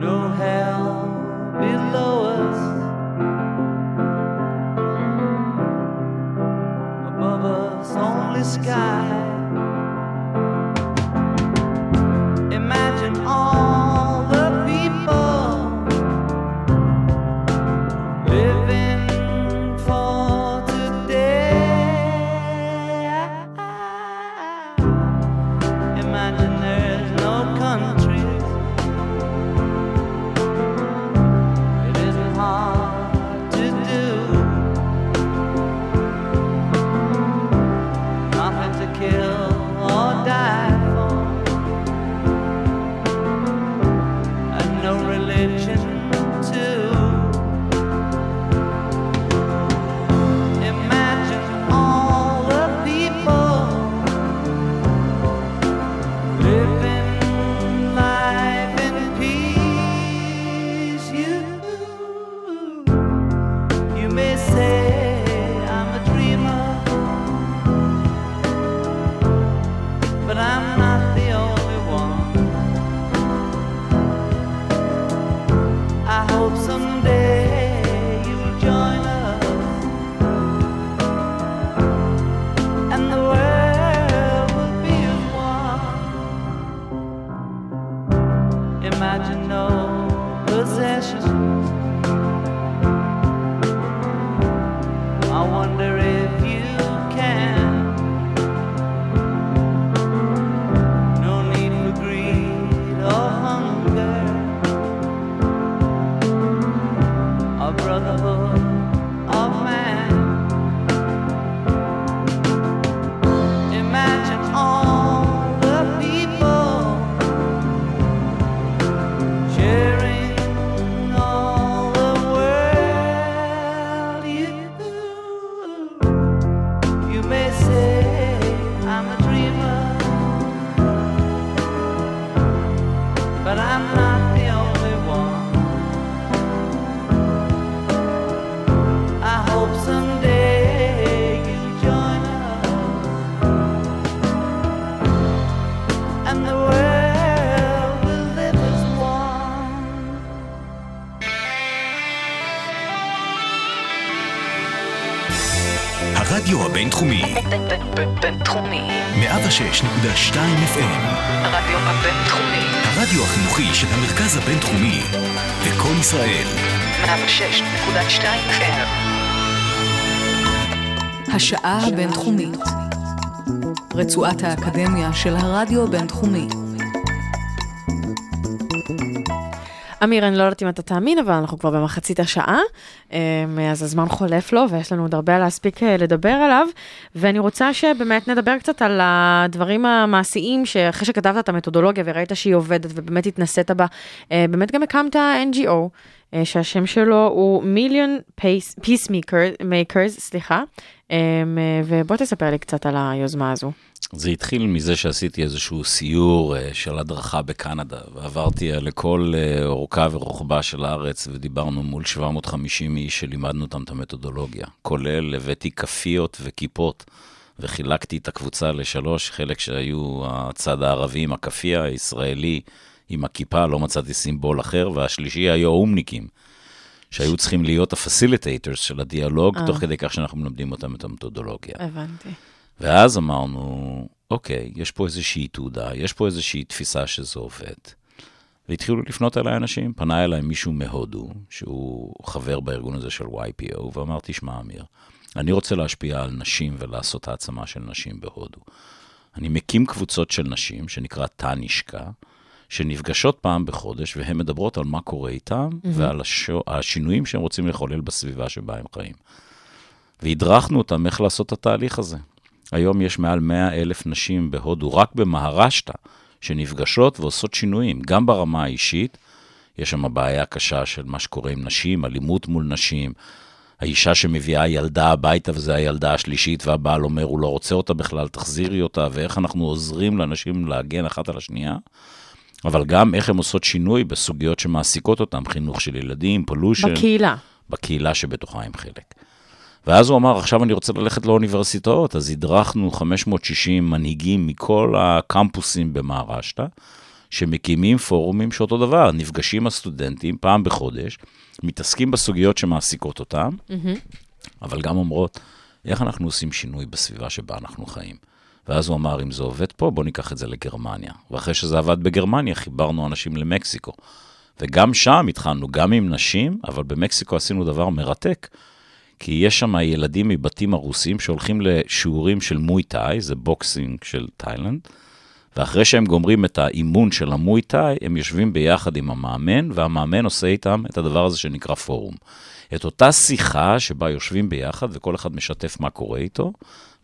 No hell below us. Above us, only sky. FM, הרדיו הבינתחומי. הרדיו החינוכי של המרכז הבינתחומי, לקום ישראל, 106.2 FM. השעה הבינתחומית. רצועת האקדמיה של הרדיו הבינתחומי. אמיר, אני לא יודעת אם אתה תאמין, אבל אנחנו כבר במחצית השעה, אמ, אז הזמן חולף לו, ויש לנו עוד הרבה להספיק אה, לדבר עליו, ואני רוצה שבאמת נדבר קצת על הדברים המעשיים, שאחרי שכתבת את המתודולוגיה וראית שהיא עובדת, ובאמת התנסית בה, אה, באמת גם הקמת NGO, אה, שהשם שלו הוא Peace- Peacemakers, makers, סליחה, אמ, ובוא תספר לי קצת על היוזמה הזו. זה התחיל מזה שעשיתי איזשהו סיור אה, של הדרכה בקנדה, ועברתי לכל אה, אורכה ורוחבה של הארץ, ודיברנו מול 750 איש שלימדנו אותם את המתודולוגיה. כולל הבאתי כאפיות וכיפות, וחילקתי את הקבוצה לשלוש, חלק שהיו הצד הערבי עם הכאפיה, הישראלי עם הכיפה, לא מצאתי סימבול אחר, והשלישי היו האומניקים. שהיו צריכים להיות ה facilitators של הדיאלוג, אה. תוך כדי כך שאנחנו מלמדים אותם את המתודולוגיה. הבנתי. ואז אמרנו, אוקיי, יש פה איזושהי תעודה, יש פה איזושהי תפיסה שזה עובד. והתחילו לפנות אליי אנשים, פנה אליי מישהו מהודו, שהוא חבר בארגון הזה של YPO, ואמר, תשמע, אמיר, אני רוצה להשפיע על נשים ולעשות העצמה של נשים בהודו. אני מקים קבוצות של נשים, שנקרא טנישקה, שנפגשות פעם בחודש, והן מדברות על מה קורה איתן, mm-hmm. ועל השו, השינויים שהם רוצים לחולל בסביבה שבה הם חיים. והדרכנו אותם איך לעשות את התהליך הזה. היום יש מעל 100 אלף נשים בהודו, רק במהרשטה, שנפגשות ועושות שינויים, גם ברמה האישית. יש שם בעיה קשה של מה שקורה עם נשים, אלימות מול נשים. האישה שמביאה ילדה הביתה, וזו הילדה השלישית, והבעל אומר, הוא לא רוצה אותה בכלל, תחזירי אותה, ואיך אנחנו עוזרים לאנשים להגן אחת על השנייה. אבל גם איך הן עושות שינוי בסוגיות שמעסיקות אותם, חינוך של ילדים, pollution. בקהילה. בקהילה שבתוכה הם חלק. ואז הוא אמר, עכשיו אני רוצה ללכת לאוניברסיטאות, אז הדרכנו 560 מנהיגים מכל הקמפוסים במהרשטרה, שמקימים פורומים שאותו דבר, נפגשים הסטודנטים פעם בחודש, מתעסקים בסוגיות שמעסיקות אותם, אבל גם אומרות, איך אנחנו עושים שינוי בסביבה שבה אנחנו חיים. ואז הוא אמר, אם זה עובד פה, בוא ניקח את זה לגרמניה. ואחרי שזה עבד בגרמניה, חיברנו אנשים למקסיקו. וגם שם התחלנו, גם עם נשים, אבל במקסיקו עשינו דבר מרתק. כי יש שם ילדים מבתים הרוסים שהולכים לשיעורים של מוי טאי, זה boxing של תאילנד, ואחרי שהם גומרים את האימון של המוי טאי, הם יושבים ביחד עם המאמן, והמאמן עושה איתם את הדבר הזה שנקרא פורום. את אותה שיחה שבה יושבים ביחד וכל אחד משתף מה קורה איתו,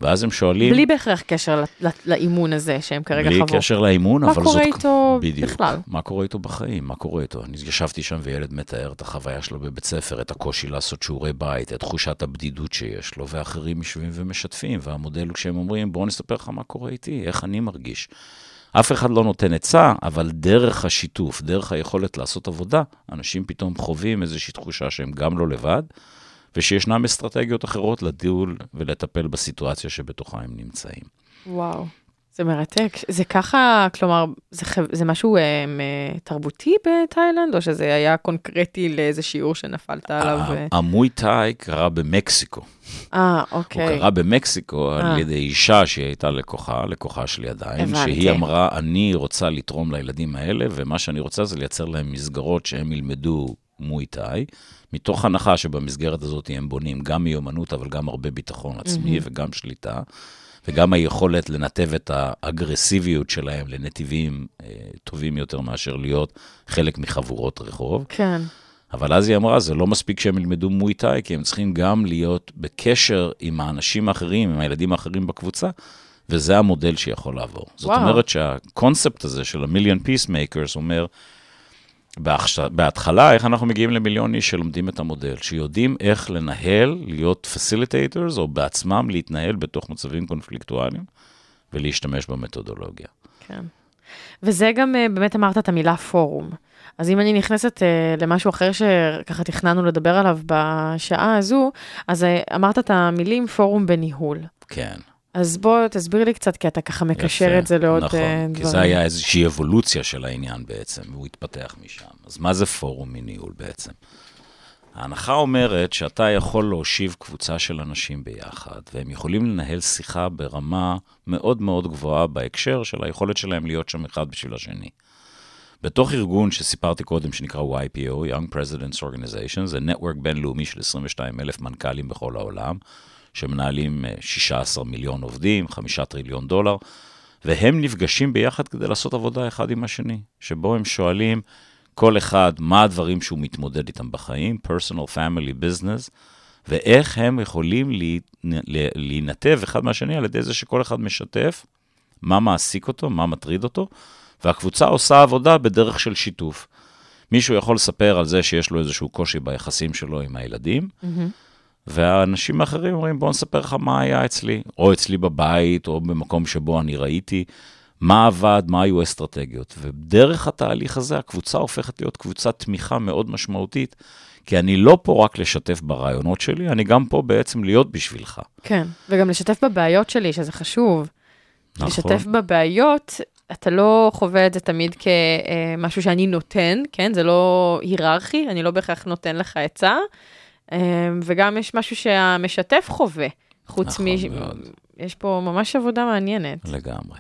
ואז הם שואלים... בלי בהכרח קשר לאימון הזה שהם כרגע בלי חוו. קשר לאימון, מה אבל קורה זאת... איתו בדיוק. בכלל? מה קורה איתו בחיים, מה קורה איתו. אני ישבתי שם וילד מתאר את החוויה שלו בבית ספר, את הקושי לעשות שיעורי בית, את תחושת הבדידות שיש לו, ואחרים יושבים ומשתפים, והמודל הוא כשהם אומרים, בואו נספר לך מה קורה איתי, איך אני מרגיש. אף אחד לא נותן עצה, אבל דרך השיתוף, דרך היכולת לעשות עבודה, אנשים פתאום חווים איזושהי תחושה שהם גם לא לבד, ושישנם אסטרטגיות אחרות לדיול ולטפל בסיטואציה שבתוכה הם נמצאים. וואו, זה מרתק. זה ככה, כלומר, זה, זה משהו אה, תרבותי בתאילנד, או שזה היה קונקרטי לאיזה שיעור שנפלת עליו? המוי טאי קרה במקסיקו. אה, הוא אוקיי. קרה במקסיקו אה. על ידי אישה שהיא הייתה לקוחה, לקוחה של ידיים, הבנתי. שהיא אמרה, אני רוצה לתרום לילדים האלה, ומה שאני רוצה זה לייצר להם מסגרות שהם ילמדו מוי טאי, מתוך הנחה שבמסגרת הזאת הם בונים גם מיומנות, אבל גם הרבה ביטחון עצמי וגם שליטה. וגם היכולת לנתב את האגרסיביות שלהם לנתיבים אה, טובים יותר מאשר להיות חלק מחבורות רחוב. כן. אבל אז היא אמרה, זה לא מספיק שהם ילמדו מוי טאי, כי הם צריכים גם להיות בקשר עם האנשים האחרים, עם הילדים האחרים בקבוצה, וזה המודל שיכול לעבור. זאת וואו. אומרת שהקונספט הזה של המיליון peacemakers אומר. בהתחלה, איך אנחנו מגיעים למיליון איש שלומדים את המודל, שיודעים איך לנהל, להיות facilitators, או בעצמם להתנהל בתוך מצבים קונפליקטואליים, ולהשתמש במתודולוגיה. כן. וזה גם, אה, באמת אמרת את המילה פורום. אז אם אני נכנסת אה, למשהו אחר שככה תכננו לדבר עליו בשעה הזו, אז אה, אמרת את המילים פורום בניהול. כן. אז בוא תסביר לי קצת, כי אתה ככה מקשר יפה, את זה לעוד נכון, אה, כי דברים. זה היה איזושהי אבולוציה של העניין בעצם, והוא התפתח משם. אז מה זה פורום מניהול בעצם? ההנחה אומרת שאתה יכול להושיב קבוצה של אנשים ביחד, והם יכולים לנהל שיחה ברמה מאוד מאוד גבוהה בהקשר של היכולת שלהם להיות שם אחד בשביל השני. בתוך ארגון שסיפרתי קודם, שנקרא YPO, Young Presidents Organization, זה נטוורק בינלאומי של 22 אלף מנכ"לים בכל העולם, שמנהלים אה, 16 מיליון עובדים, 5 טריליון דולר, והם נפגשים ביחד כדי לעשות עבודה אחד עם השני, שבו הם שואלים כל אחד מה הדברים שהוא מתמודד איתם בחיים, personal, family, business, ואיך הם יכולים להינתב אחד מהשני על ידי זה שכל אחד משתף מה מעסיק אותו, מה מטריד אותו, והקבוצה עושה עבודה בדרך של שיתוף. מישהו יכול לספר על זה שיש לו איזשהו קושי ביחסים שלו עם הילדים, והאנשים האחרים אומרים, בוא נספר לך מה היה אצלי, או אצלי בבית, או במקום שבו אני ראיתי, מה עבד, מה היו האסטרטגיות. ודרך התהליך הזה, הקבוצה הופכת להיות קבוצת תמיכה מאוד משמעותית, כי אני לא פה רק לשתף ברעיונות שלי, אני גם פה בעצם להיות בשבילך. כן, וגם לשתף בבעיות שלי, שזה חשוב. נכון. לשתף בבעיות, אתה לא חווה את זה תמיד כמשהו שאני נותן, כן? זה לא היררכי, אני לא בהכרח נותן לך עצה. אה, וגם יש משהו שהמשתף חווה, חוץ נכון מ... מאוד. יש פה ממש עבודה מעניינת. לגמרי.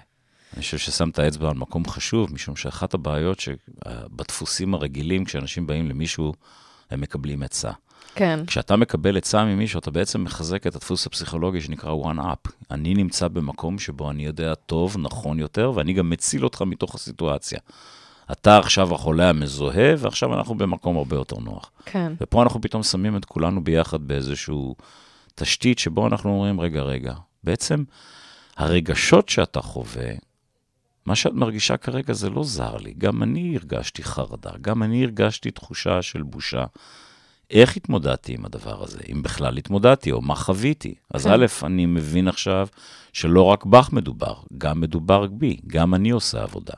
אני חושב ששמת אצבע על מקום חשוב, משום שאחת הבעיות שבדפוסים הרגילים, כשאנשים באים למישהו, הם מקבלים עצה. כן, כשאתה מקבל עצה ממישהו, אתה בעצם מחזק את הדפוס הפסיכולוגי שנקרא one up. אני נמצא במקום שבו אני יודע טוב, נכון יותר, ואני גם מציל אותך מתוך הסיטואציה. אתה עכשיו החולה המזוהה, ועכשיו אנחנו במקום הרבה יותר נוח. כן, ופה אנחנו פתאום שמים את כולנו ביחד באיזשהו תשתית שבו אנחנו אומרים, רגע, רגע, בעצם הרגשות שאתה חווה, מה שאת מרגישה כרגע זה לא זר לי. גם אני הרגשתי חרדה, גם אני הרגשתי תחושה של בושה. איך התמודדתי עם הדבר הזה? אם בכלל התמודדתי, או מה חוויתי? אז כן. א', אני מבין עכשיו שלא רק בך מדובר, גם מדובר בי, גם אני עושה עבודה.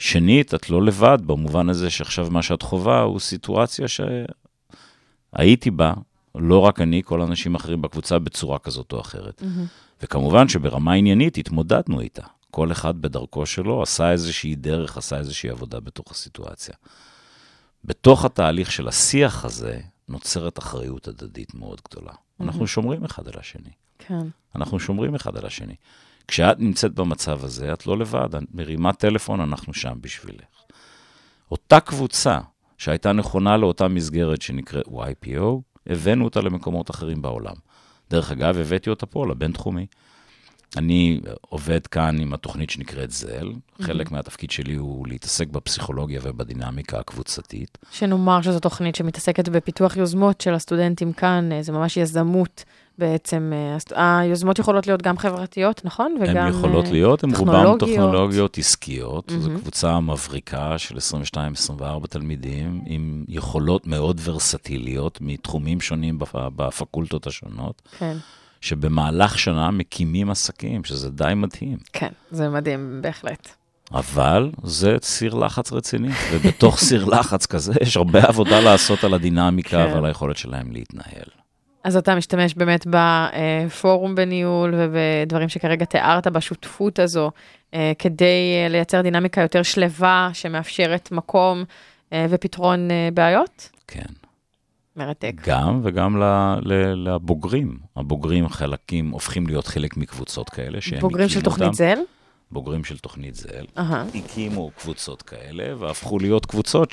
שנית, את לא לבד, במובן הזה שעכשיו מה שאת חווה הוא סיטואציה שהייתי בה, לא רק אני, כל האנשים האחרים בקבוצה בצורה כזאת או אחרת. וכמובן שברמה עניינית התמודדנו איתה. כל אחד בדרכו שלו עשה איזושהי דרך, עשה איזושהי עבודה בתוך הסיטואציה. בתוך התהליך של השיח הזה נוצרת אחריות הדדית מאוד גדולה. אנחנו שומרים אחד על השני. כן. אנחנו שומרים אחד על השני. כשאת נמצאת במצב הזה, את לא לבד, את מרימה טלפון, אנחנו שם בשבילך. אותה קבוצה שהייתה נכונה לאותה מסגרת שנקראת YPO, הבאנו אותה למקומות אחרים בעולם. דרך אגב, הבאתי אותה פה, לבינתחומי. אני עובד כאן עם התוכנית שנקראת זל. חלק מהתפקיד שלי הוא להתעסק בפסיכולוגיה ובדינמיקה הקבוצתית. שנאמר שזו תוכנית שמתעסקת בפיתוח יוזמות של הסטודנטים כאן, אה, זה ממש יזמות בעצם. אה, הסט- היוזמות יכולות להיות גם חברתיות, נכון? וגם הן יכולות אה, להיות, הן רובן טכנולוגיות. טכנולוגיות עסקיות. זו מהמם. קבוצה מבריקה של 22-24 תלמידים, עם יכולות מאוד ורסטיליות מתחומים שונים בפ- בפקולטות השונות, כן, שבמהלך שנה מקימים עסקים, שזה די מדהים. כן, זה מדהים, בהחלט. אבל זה סיר לחץ רציני, ובתוך סיר לחץ כזה יש הרבה עבודה לעשות על הדינמיקה כן. ועל היכולת שלהם להתנהל. אז אתה משתמש באמת בפורום בניהול ובדברים שכרגע תיארת בשותפות הזו, אה, כדי אה, לייצר דינמיקה יותר שלווה, שמאפשרת מקום אה, ופתרון בעיות? כן. מרתק. גם וגם לבוגרים. הבוגרים חלקים, הופכים להיות חלק מקבוצות כאלה, שהם בוגרים של תוכנית אותם. זל? בוגרים של תוכנית זל. אהה, הקימו קבוצות כאלה, והפכו להיות קבוצות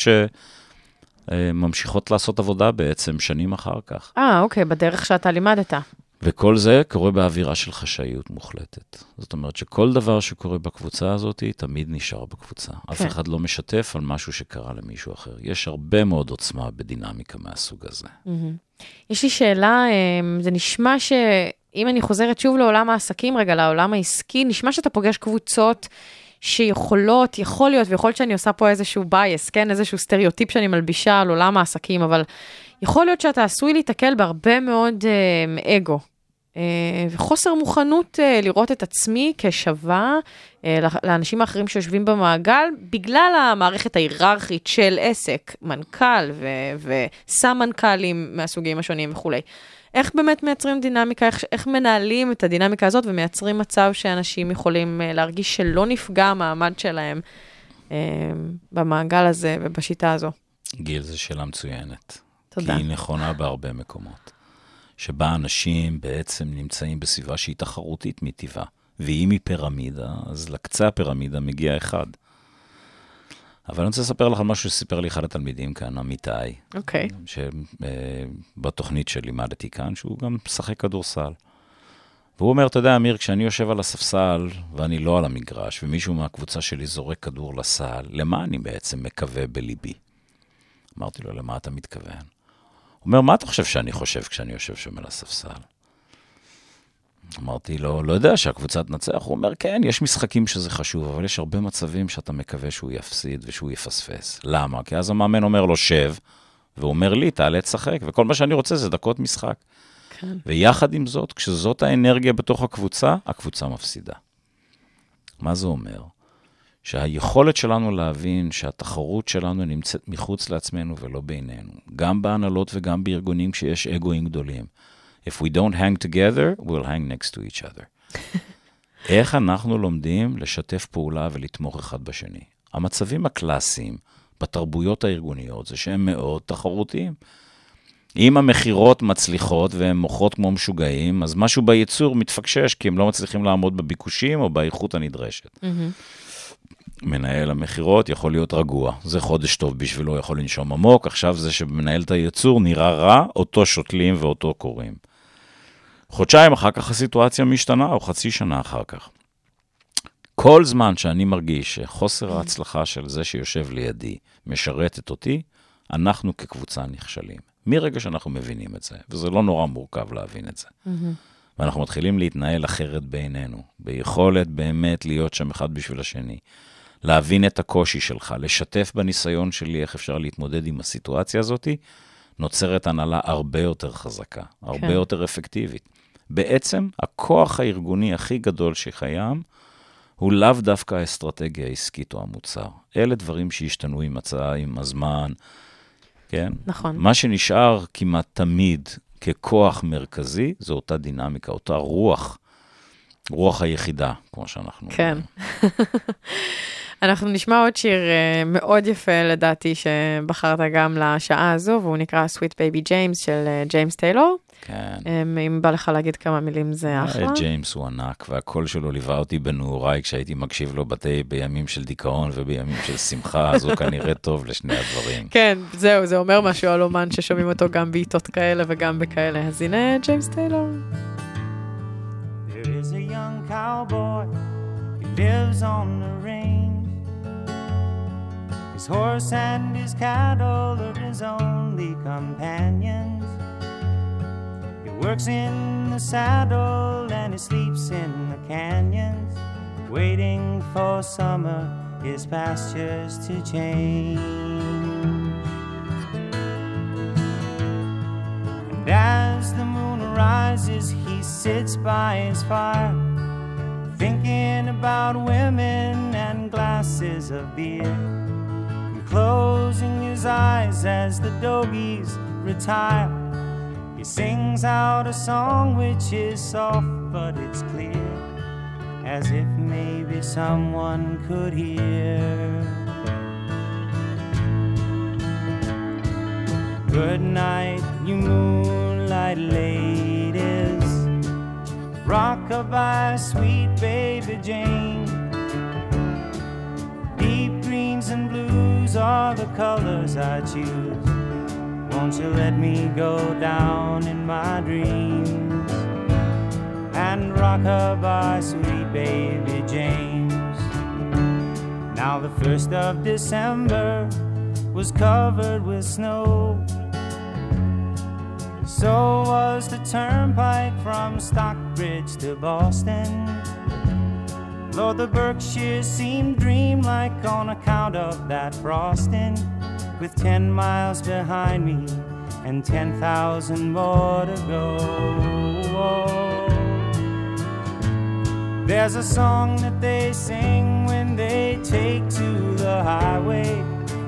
שממשיכות לעשות עבודה בעצם שנים אחר כך. אה, אוקיי, בדרך שאתה לימדת. וכל זה קורה באווירה של חשאיות מוחלטת. זאת אומרת שכל דבר שקורה בקבוצה הזאת תמיד נשאר בקבוצה. אף כן. אחד לא משתף על משהו שקרה למישהו אחר. יש הרבה מאוד עוצמה בדינמיקה מהסוג הזה. יש לי שאלה, אה, זה נשמע שאם אני חוזרת שוב לעולם העסקים, רגע, לעולם העסקי, נשמע שאתה פוגש קבוצות שיכולות, יכול להיות, ויכול להיות שאני עושה פה איזשהו bias, כן? איזשהו סטריאוטיפ שאני מלבישה על עולם העסקים, אבל יכול להיות שאתה עשוי להיתקל בהרבה מאוד אה, אגו. אה, וחוסר מוכנות אה, לראות את עצמי כשווה אה, לאנשים האחרים שיושבים במעגל, בגלל המערכת ההיררכית של עסק, מנכ"ל וסמנכ"לים מהסוגים השונים וכולי. איך באמת מייצרים דינמיקה, איך, איך מנהלים את הדינמיקה הזאת ומייצרים מצב שאנשים יכולים אה, להרגיש שלא נפגע המעמד שלהם אה, במעגל הזה ובשיטה הזו. גיל, זו שאלה מצוינת. תודה. כי היא נכונה בהרבה מקומות. שבה אנשים בעצם נמצאים בסביבה שהיא תחרותית מטבעה. ואם היא פירמידה, אז לקצה הפירמידה מגיע אחד. אבל אני רוצה לספר לך על משהו שסיפר לי אחד התלמידים כאן, אמיתי, אוקיי. שבתוכנית שלימדתי כאן, שהוא גם משחק כדורסל. והוא אומר, אתה יודע, אמיר, כשאני יושב על הספסל ואני לא על המגרש, ומישהו מהקבוצה שלי זורק כדור לסל, למה אני בעצם מקווה בליבי? אמרתי לו, למה אתה מתכוון? הוא אומר, מה אתה חושב שאני חושב כשאני יושב שם על הספסל? אמרתי לו, לא יודע, שהקבוצה תנצח. הוא אומר, כן, יש משחקים שזה חשוב, אבל יש הרבה מצבים שאתה מקווה שהוא יפסיד ושהוא יפספס. למה? כי אז המאמן אומר לו, שב, והוא אומר לי, תעלה תשחק, וכל מה שאני רוצה זה דקות משחק. כן. ויחד עם זאת, כשזאת האנרגיה בתוך הקבוצה, הקבוצה מפסידה. מה זה אומר? שהיכולת שלנו להבין שהתחרות שלנו נמצאת מחוץ לעצמנו ולא בינינו, גם בהנהלות וגם בארגונים כשיש אגואים גדולים. If we don't hang together, we'll hang next to each other. איך אנחנו לומדים לשתף פעולה ולתמוך אחד בשני? המצבים הקלאסיים בתרבויות הארגוניות זה שהם מאוד תחרותיים. אם המכירות מצליחות והן מוכרות כמו משוגעים, אז משהו בייצור מתפקשש, כי הם לא מצליחים לעמוד בביקושים או באיכות הנדרשת. מנהל המכירות יכול להיות רגוע, זה חודש טוב בשבילו, יכול לנשום עמוק, עכשיו זה שמנהל את הייצור נראה רע, אותו שותלים ואותו קוראים. חודשיים אחר כך הסיטואציה משתנה, או חצי שנה אחר כך. כל זמן שאני מרגיש שחוסר ההצלחה של זה שיושב לידי משרתת אותי, אנחנו כקבוצה נכשלים. מרגע שאנחנו מבינים את זה, וזה לא נורא מורכב להבין את זה. ואנחנו מתחילים להתנהל אחרת בינינו, ביכולת באמת להיות שם אחד בשביל השני. להבין את הקושי שלך, לשתף בניסיון שלי איך אפשר להתמודד עם הסיטואציה הזאת, נוצרת הנהלה הרבה יותר חזקה, הרבה כן. יותר אפקטיבית. בעצם, הכוח הארגוני הכי גדול שקיים, הוא לאו דווקא האסטרטגיה העסקית או המוצר. אלה דברים שהשתנו עם הצעה, עם הזמן, כן? נכון. מה שנשאר כמעט תמיד ככוח מרכזי, זו אותה דינמיקה, אותה רוח, רוח היחידה, כמו שאנחנו... כן. אנחנו נשמע עוד שיר אה, מאוד יפה לדעתי, שבחרת גם לשעה הזו, והוא נקרא Sweet Baby James של אה, ג'יימס טיילור. כן. אמ, אם בא לך להגיד כמה מילים זה אחלה. אה, ג'יימס הוא ענק, והקול שלו ליווה אותי בנעוריי כשהייתי מקשיב לו בתי, בימים של דיכאון ובימים של שמחה, אז הוא כנראה טוב לשני הדברים. כן, זהו, זה אומר משהו על אומן ששומעים אותו גם בעיתות כאלה וגם בכאלה. אז הנה ג'יימס טיילור. There is a young cowboy who lives on the range. His horse and his cattle are his only companions. Works in the saddle and he sleeps in the canyons, waiting for summer, his pastures to change. And as the moon rises, he sits by his fire, thinking about women and glasses of beer. And closing his eyes as the doggies retire, he sings out a song which is soft but it's clear, as if maybe someone could hear. Good night, you moonlight ladies. Rockabye, sweet baby Jane. Deep greens and blues are the colors I choose. Won't you let me go down in my dreams and rockabye, sweet baby James? Now the first of December was covered with snow. So was the turnpike from Stockbridge to Boston. Lord, the Berkshires seemed dreamlike on account of that frosting. With ten miles behind me and ten thousand more to go. There's a song that they sing when they take to the highway.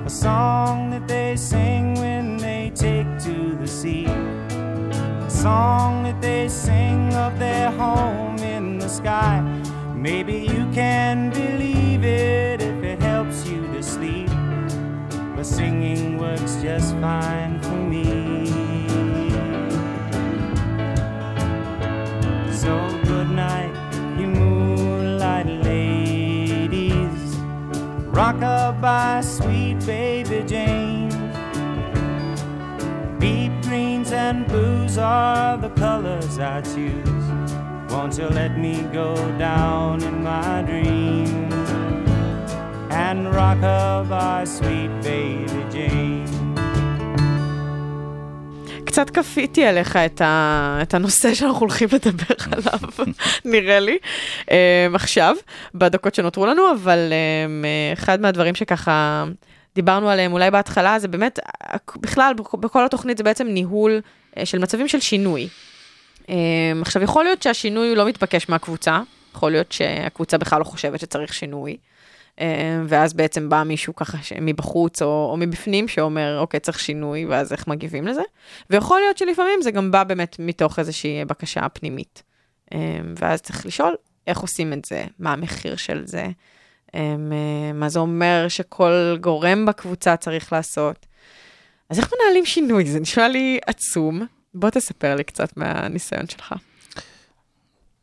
A song that they sing when they take to the sea. A song that they sing of their home in the sky. Maybe you can believe it fine for me. So good night, you moonlight ladies. Rockabye, sweet baby Jane. Deep greens and blues are the colors I choose. Won't you let me go down in my dreams and rockabye, sweet baby Jane? קצת כפיתי עליך את, ה... את הנושא שאנחנו הולכים לדבר עליו, נראה לי, um, עכשיו, בדקות שנותרו לנו, אבל um, אחד מהדברים שככה דיברנו עליהם אולי בהתחלה, זה באמת, בכלל, בכל התוכנית זה בעצם ניהול uh, של מצבים של שינוי. Um, עכשיו, יכול להיות שהשינוי לא מתבקש מהקבוצה, יכול להיות שהקבוצה בכלל לא חושבת שצריך שינוי. אה, ואז בעצם בא מישהו ככה מבחוץ או, או מבפנים שאומר, אוקיי, צריך שינוי, ואז איך מגיבים לזה. ויכול להיות שלפעמים זה גם בא באמת מתוך איזושהי בקשה פנימית. אה, ואז צריך לשאול איך עושים את זה, מה המחיר של זה, אה, מה זה אומר שכל גורם בקבוצה צריך לעשות. אז איך מנהלים שינוי? זה נשמע לי עצום. בוא תספר לי קצת מהניסיון שלך.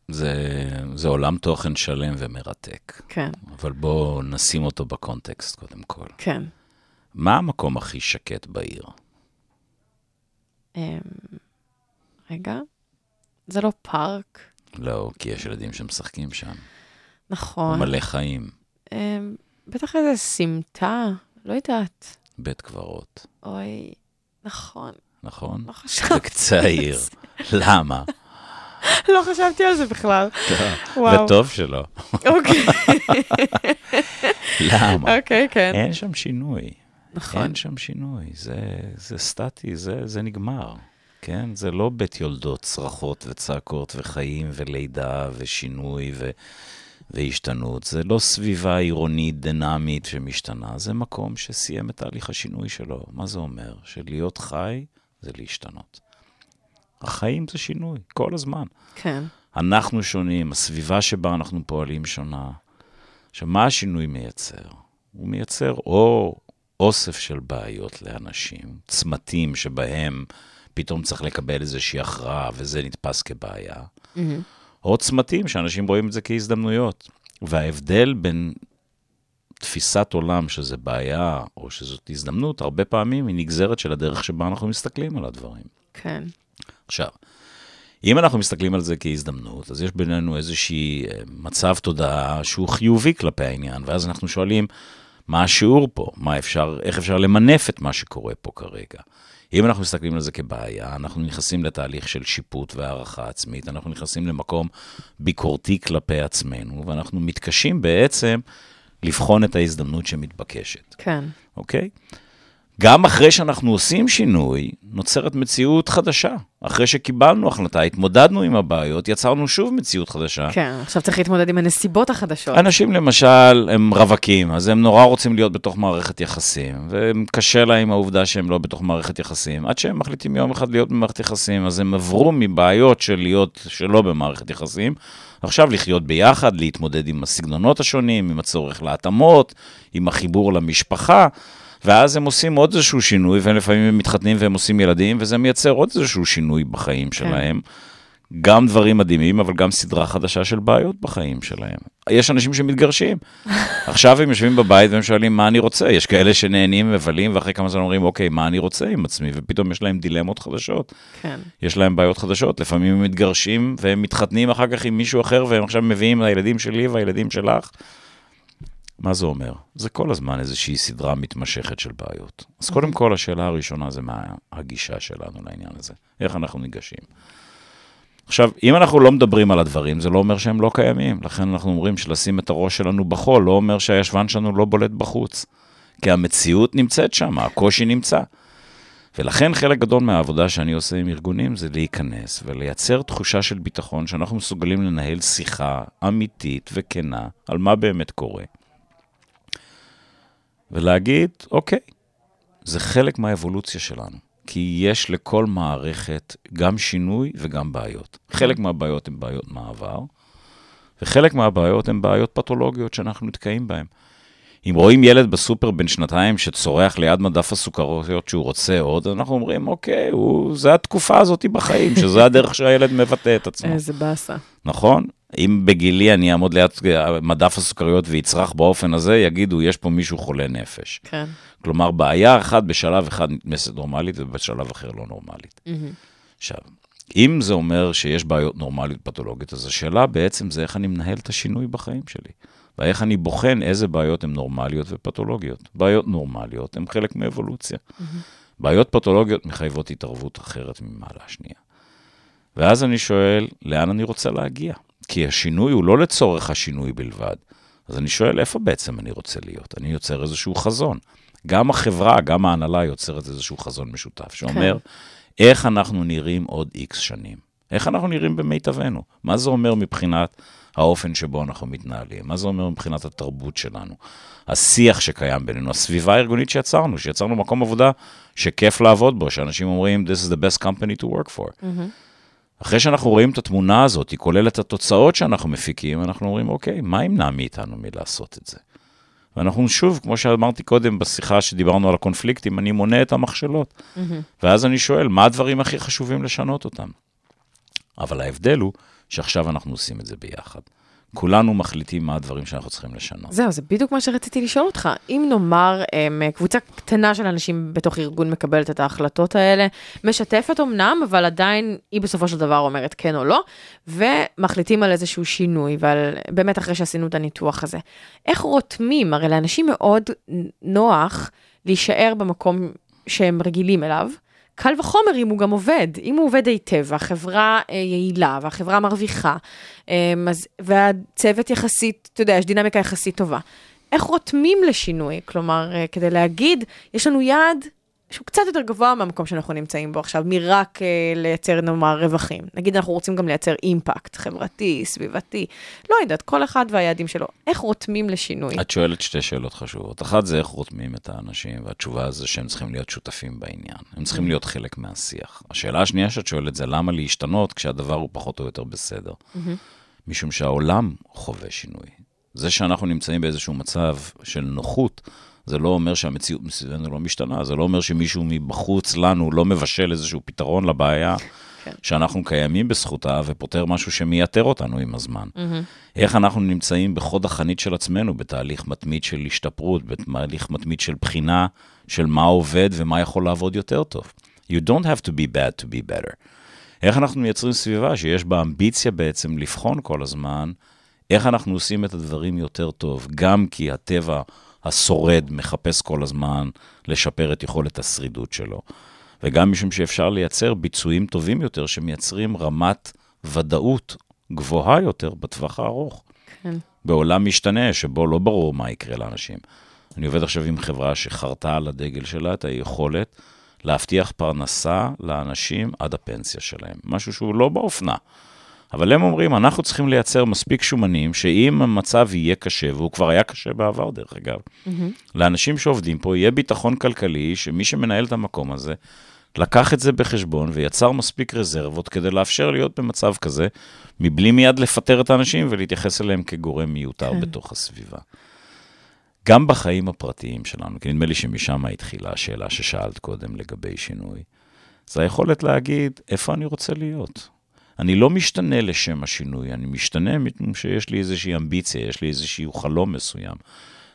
זה, זה עולם תוכן שלם ומרתק, כן, אבל בואו נשים אותו בקונטקסט קודם כל. כן. מה המקום הכי שקט בעיר? אמ, רגע, זה לא פארק, לא, כי יש ילדים שמשחקים שם. נכון. מלא חיים, אמ, בטח איזה סמטה, לא יודעת. בית קברות, אוי, נכון, נכון? לא חשבתי. העיר. למה? לא חשבתי על זה בכלל. וואו. וטוב שלא. אוקיי, למה? אוקיי, כן. אין שם שינוי. נכון. אין שם שינוי. זה, זה סטטי, זה, זה נגמר. כן? זה לא בית יולדות, צרחות וצעקות וחיים ולידה ושינוי ו... והשתנות. זה לא סביבה עירונית דינמית שמשתנה, זה מקום שסיים את תהליך השינוי שלו. מה זה אומר? שלהיות חי זה להשתנות. החיים זה שינוי, כל הזמן. כן, אנחנו שונים, הסביבה שבה אנחנו פועלים שונה. עכשיו, מה השינוי מייצר? הוא מייצר או אוסף של בעיות לאנשים, צמתים שבהם פתאום צריך לקבל איזושהי הכרעה וזה נתפס כבעיה, או צמתים שאנשים רואים את זה כהזדמנויות. וההבדל בין תפיסת עולם שזה בעיה או שזאת הזדמנות, הרבה פעמים היא נגזרת של הדרך שבה אנחנו מסתכלים על הדברים. כן, עכשיו, אם אנחנו מסתכלים על זה כהזדמנות, אז יש בינינו איזושהי אה, מצב תודעה שהוא חיובי כלפי העניין, ואז אנחנו שואלים, מה השיעור פה? מה אפשר, איך אפשר למנף את מה שקורה פה כרגע? אם אנחנו מסתכלים על זה כבעיה, אנחנו נכנסים לתהליך של שיפוט והערכה עצמית, אנחנו נכנסים למקום ביקורתי כלפי עצמנו, ואנחנו מתקשים בעצם לבחון את ההזדמנות שמתבקשת. כן, אוקיי? גם אחרי שאנחנו עושים שינוי, נוצרת מציאות חדשה. אחרי שקיבלנו החלטה, התמודדנו עם הבעיות, יצרנו שוב מציאות חדשה. כן. עכשיו צריך להתמודד עם הנסיבות החדשות. אנשים למשל, הם רווקים, אז הם נורא רוצים להיות בתוך מערכת יחסים, וקשה להם העובדה שהם לא בתוך מערכת יחסים. עד שהם מחליטים יום אחד להיות במערכת יחסים, אז הם עברו מבעיות של להיות שלא במערכת יחסים, עכשיו לחיות ביחד, להתמודד עם הסגנונות השונים, עם הצורך להתאמות, עם החיבור למשפחה. ואז הם עושים עוד איזשהו שינוי, ולפעמים הם מתחתנים והם עושים ילדים, וזה מייצר עוד איזשהו שינוי בחיים שלהם. גם דברים מדהימים, אבל גם סדרה חדשה של בעיות בחיים שלהם. יש אנשים שמתגרשים. עכשיו הם יושבים בבית והם שואלים מה אני רוצה. יש כאלה שנהנים, מבלים, ואחרי כמה זמן אומרים, אוקיי, מה אני רוצה עם עצמי? ופתאום יש להם דילמות חדשות. כן, יש להם בעיות חדשות. לפעמים הם מתגרשים והם מתחתנים אחר כך עם מישהו אחר, והם עכשיו מביאים לילדים שלי והילדים שלך. מה זה אומר? זה כל הזמן איזושהי סדרה מתמשכת של בעיות. אז קודם כל, השאלה הראשונה זה מה הגישה שלנו לעניין הזה. איך אנחנו ניגשים. עכשיו, אם אנחנו לא מדברים על הדברים, זה לא אומר שהם לא קיימים. לכן אנחנו אומרים שלשים את הראש שלנו בחול, לא אומר שהישבן שלנו לא בולט בחוץ. כי המציאות נמצאת שם, הקושי נמצא. ולכן חלק גדול מהעבודה שאני עושה עם ארגונים זה להיכנס ולייצר תחושה של ביטחון שאנחנו מסוגלים לנהל שיחה אמיתית וכנה על מה באמת קורה. ולהגיד, אוקיי, זה חלק מהאבולוציה שלנו. כי יש לכל מערכת גם שינוי וגם בעיות. חלק מהבעיות הן בעיות מעבר, וחלק מהבעיות הן בעיות פתולוגיות שאנחנו נתקעים בהן. אם רואים ילד בסופר בן שנתיים שצורח ליד מדף הסוכריות שהוא רוצה עוד, אנחנו אומרים, אוקיי, הוא, זה התקופה הזאת בחיים, שזה הדרך שהילד מבטא את עצמו. איזה באסה. נכון? אם בגילי אני אעמוד ליד מדף הסוכריות ויצרח באופן הזה, יגידו, יש פה מישהו חולה נפש. כן. כלומר, בעיה אחת בשלב אחד נתמסת נורמלית ובשלב אחר לא נורמלית. עכשיו, אם זה אומר שיש בעיות נורמליות פתולוגית, אז השאלה בעצם זה איך אני מנהל את השינוי בחיים שלי. ואיך אני בוחן איזה בעיות הן נורמליות ופתולוגיות. בעיות נורמליות הן חלק מאבולוציה. בעיות פתולוגיות מחייבות התערבות אחרת ממעלה השנייה. ואז אני שואל, לאן אני רוצה להגיע? כי השינוי הוא לא לצורך השינוי בלבד. אז אני שואל, איפה בעצם אני רוצה להיות? אני יוצר איזשהו חזון. גם החברה, גם ההנהלה יוצרת איזשהו חזון משותף, שאומר, איך אנחנו נראים עוד איקס שנים? איך אנחנו נראים במיטבנו? מה זה אומר מבחינת האופן שבו אנחנו מתנהלים? מה זה אומר מבחינת התרבות שלנו? השיח שקיים בינינו, הסביבה הארגונית שיצרנו, שיצרנו מקום עבודה שכיף לעבוד בו, שאנשים אומרים, this is the best company to work for. אחרי שאנחנו רואים את התמונה הזאת, היא כוללת את התוצאות שאנחנו מפיקים, אנחנו אומרים, אוקיי, מה ימנע מאיתנו מלעשות את זה? ואנחנו שוב, כמו שאמרתי קודם בשיחה שדיברנו על הקונפליקטים, אני מונה את המכשלות. ואז אני שואל, מה הדברים הכי חשובים לשנות אותם? אבל ההבדל הוא שעכשיו אנחנו עושים את זה ביחד. כולנו מחליטים מה הדברים שאנחנו צריכים לשנות. זהו, זה בדיוק מה שרציתי לשאול אותך. אם נאמר, אמ, קבוצה קטנה של אנשים בתוך ארגון מקבלת את ההחלטות האלה, משתפת אמנם, אבל עדיין היא בסופו של דבר אומרת כן או לא, ומחליטים על איזשהו שינוי, ועל, באמת אחרי שעשינו את הניתוח הזה. איך רותמים? הרי לאנשים מאוד נוח להישאר במקום שהם רגילים אליו. קל וחומר אם הוא גם עובד, אם הוא עובד היטב, והחברה אה, יעילה, והחברה מרוויחה, אה, אז, והצוות יחסית, אתה יודע, יש דינמיקה יחסית טובה. איך רותמים לשינוי? כלומר, אה, כדי להגיד, יש לנו יעד שהוא קצת יותר גבוה מהמקום שאנחנו נמצאים בו עכשיו, מרק אה, לייצר, נאמר, רווחים. נגיד, אנחנו רוצים גם לייצר אימפקט חברתי, סביבתי, לא יודעת, כל אחד והיעדים שלו. איך רותמים לשינוי? את שואלת שתי שאלות חשובות. אחת זה איך רותמים את האנשים, והתשובה זה שהם צריכים להיות שותפים בעניין. הם צריכים להיות חלק מהשיח. השאלה השנייה שאת שואלת זה למה להשתנות כשהדבר הוא פחות או יותר בסדר. משום שהעולם חווה שינוי. זה שאנחנו נמצאים באיזשהו מצב של נוחות, זה לא אומר שהמציאות מסביבנו לא משתנה, זה לא אומר שמישהו מבחוץ לנו לא מבשל איזשהו פתרון לבעיה כן. שאנחנו קיימים בזכותה ופותר משהו שמייתר אותנו עם הזמן. איך אנחנו נמצאים בחוד החנית של עצמנו, בתהליך מתמיד של השתפרות, בתהליך מתמיד של בחינה של מה עובד ומה יכול לעבוד יותר טוב. You don't have to be bad to be better. איך אנחנו מייצרים סביבה שיש בה אמביציה בעצם לבחון כל הזמן איך אנחנו עושים את הדברים יותר טוב, גם כי הטבע השורד מחפש כל הזמן לשפר את יכולת השרידות שלו, וגם משום שאפשר לייצר ביצועים טובים יותר שמייצרים רמת ודאות גבוהה יותר בטווח הארוך. כן. בעולם משתנה, שבו לא ברור מה יקרה לאנשים. אני עובד עכשיו עם חברה שחרתה על הדגל שלה את היכולת להבטיח פרנסה לאנשים עד הפנסיה שלהם, משהו שהוא לא באופנה. אבל הם אומרים, אנחנו צריכים לייצר מספיק שומנים, שאם המצב יהיה קשה, והוא כבר היה קשה בעבר, דרך אגב, לאנשים שעובדים פה יהיה ביטחון כלכלי, שמי שמנהל את המקום הזה, לקח את זה בחשבון ויצר מספיק רזרבות כדי לאפשר להיות במצב כזה, מבלי מיד לפטר את האנשים ולהתייחס אליהם כגורם מיותר כן. בתוך הסביבה. גם בחיים הפרטיים שלנו, כי נדמה לי שמשם התחילה השאלה ששאלת קודם לגבי שינוי, זה היכולת להגיד, איפה אני רוצה להיות? אני לא משתנה לשם השינוי, אני משתנה משום שיש לי איזושהי אמביציה, יש לי איזשהו חלום מסוים.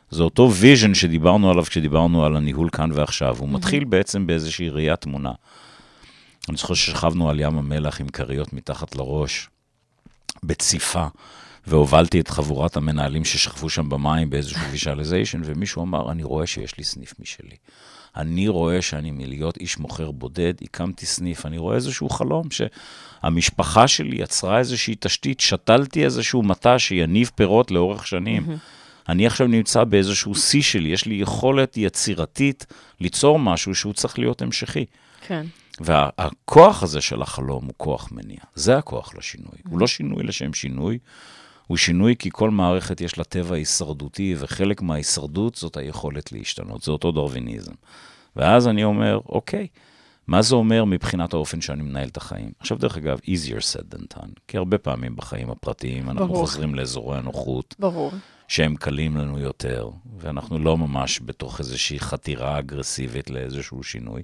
זה אותו vision שדיברנו עליו כשדיברנו על הניהול כאן ועכשיו. הוא מתחיל בעצם באיזושהי ראיית תמונה. אני זוכר ששכבנו על ים המלח עם כריות מתחת לראש, בציפה, והובלתי את חבורת המנהלים ששכבו שם במים באיזשהו visualization, ומישהו אמר, אני רואה שיש לי סניף משלי. אני רואה שאני מלהיות איש מוכר בודד, הקמתי סניף, אני רואה איזשהו חלום שהמשפחה שלי יצרה איזושהי תשתית, שתלתי איזשהו מטע שיניב פירות לאורך שנים. אני עכשיו נמצא באיזשהו שיא שלי, יש לי יכולת יצירתית ליצור משהו שהוא צריך להיות המשכי. כן. והכוח הזה של החלום הוא כוח מניע. זה הכוח לשינוי. הוא לא שינוי לשם שינוי, הוא שינוי כי כל מערכת יש לה טבע הישרדותי, וחלק מההישרדות זאת היכולת להשתנות. זה אותו דרוויניזם. ואז אני אומר, אוקיי, מה זה אומר מבחינת האופן שאני מנהל את החיים? עכשיו, דרך אגב, easier said than done, כי הרבה פעמים בחיים הפרטיים אנחנו ברור. חוזרים לאזורי הנוחות, ברור. שהם קלים לנו יותר, ואנחנו לא ממש בתוך איזושהי חתירה אגרסיבית לאיזשהו שינוי.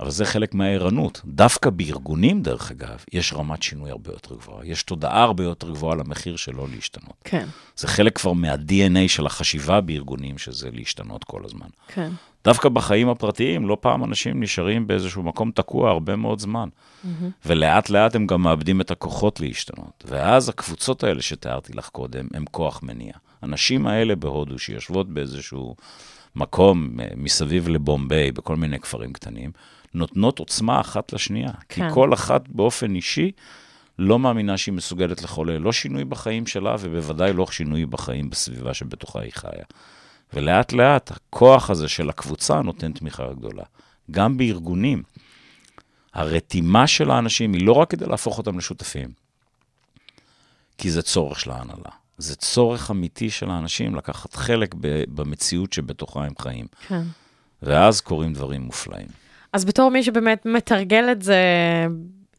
אבל זה חלק מהערנות. דווקא בארגונים, דרך אגב, יש רמת שינוי הרבה יותר גבוהה. יש תודעה הרבה יותר גבוהה למחיר שלא להשתנות. כן, זה חלק כבר מה-DNA של החשיבה בארגונים, שזה להשתנות כל הזמן. כן. דווקא בחיים הפרטיים, לא פעם אנשים נשארים באיזשהו מקום תקוע הרבה מאוד זמן. ולאט לאט הם גם מאבדים את הכוחות להשתנות. ואז הקבוצות האלה שתיארתי לך קודם, הם כוח מניע. הנשים האלה בהודו, שיושבות באיזשהו מקום אה, מסביב לבומביי, בכל מיני כפרים קטנים, נותנות עוצמה אחת לשנייה. כי כן. כל אחת באופן אישי לא מאמינה שהיא מסוגלת לחולל לא שינוי בחיים שלה, ובוודאי לא שינוי בחיים בסביבה שבתוכה היא חיה. ולאט לאט הכוח הזה של הקבוצה נותן תמיכה גדולה. גם בארגונים, הרתימה של האנשים היא לא רק כדי להפוך אותם לשותפים, כי זה צורך של ההנהלה. זה צורך אמיתי של האנשים לקחת חלק במציאות שבתוכה הם חיים. כן. ואז קורים דברים מופלאים. אז בתור מי שבאמת מתרגל את זה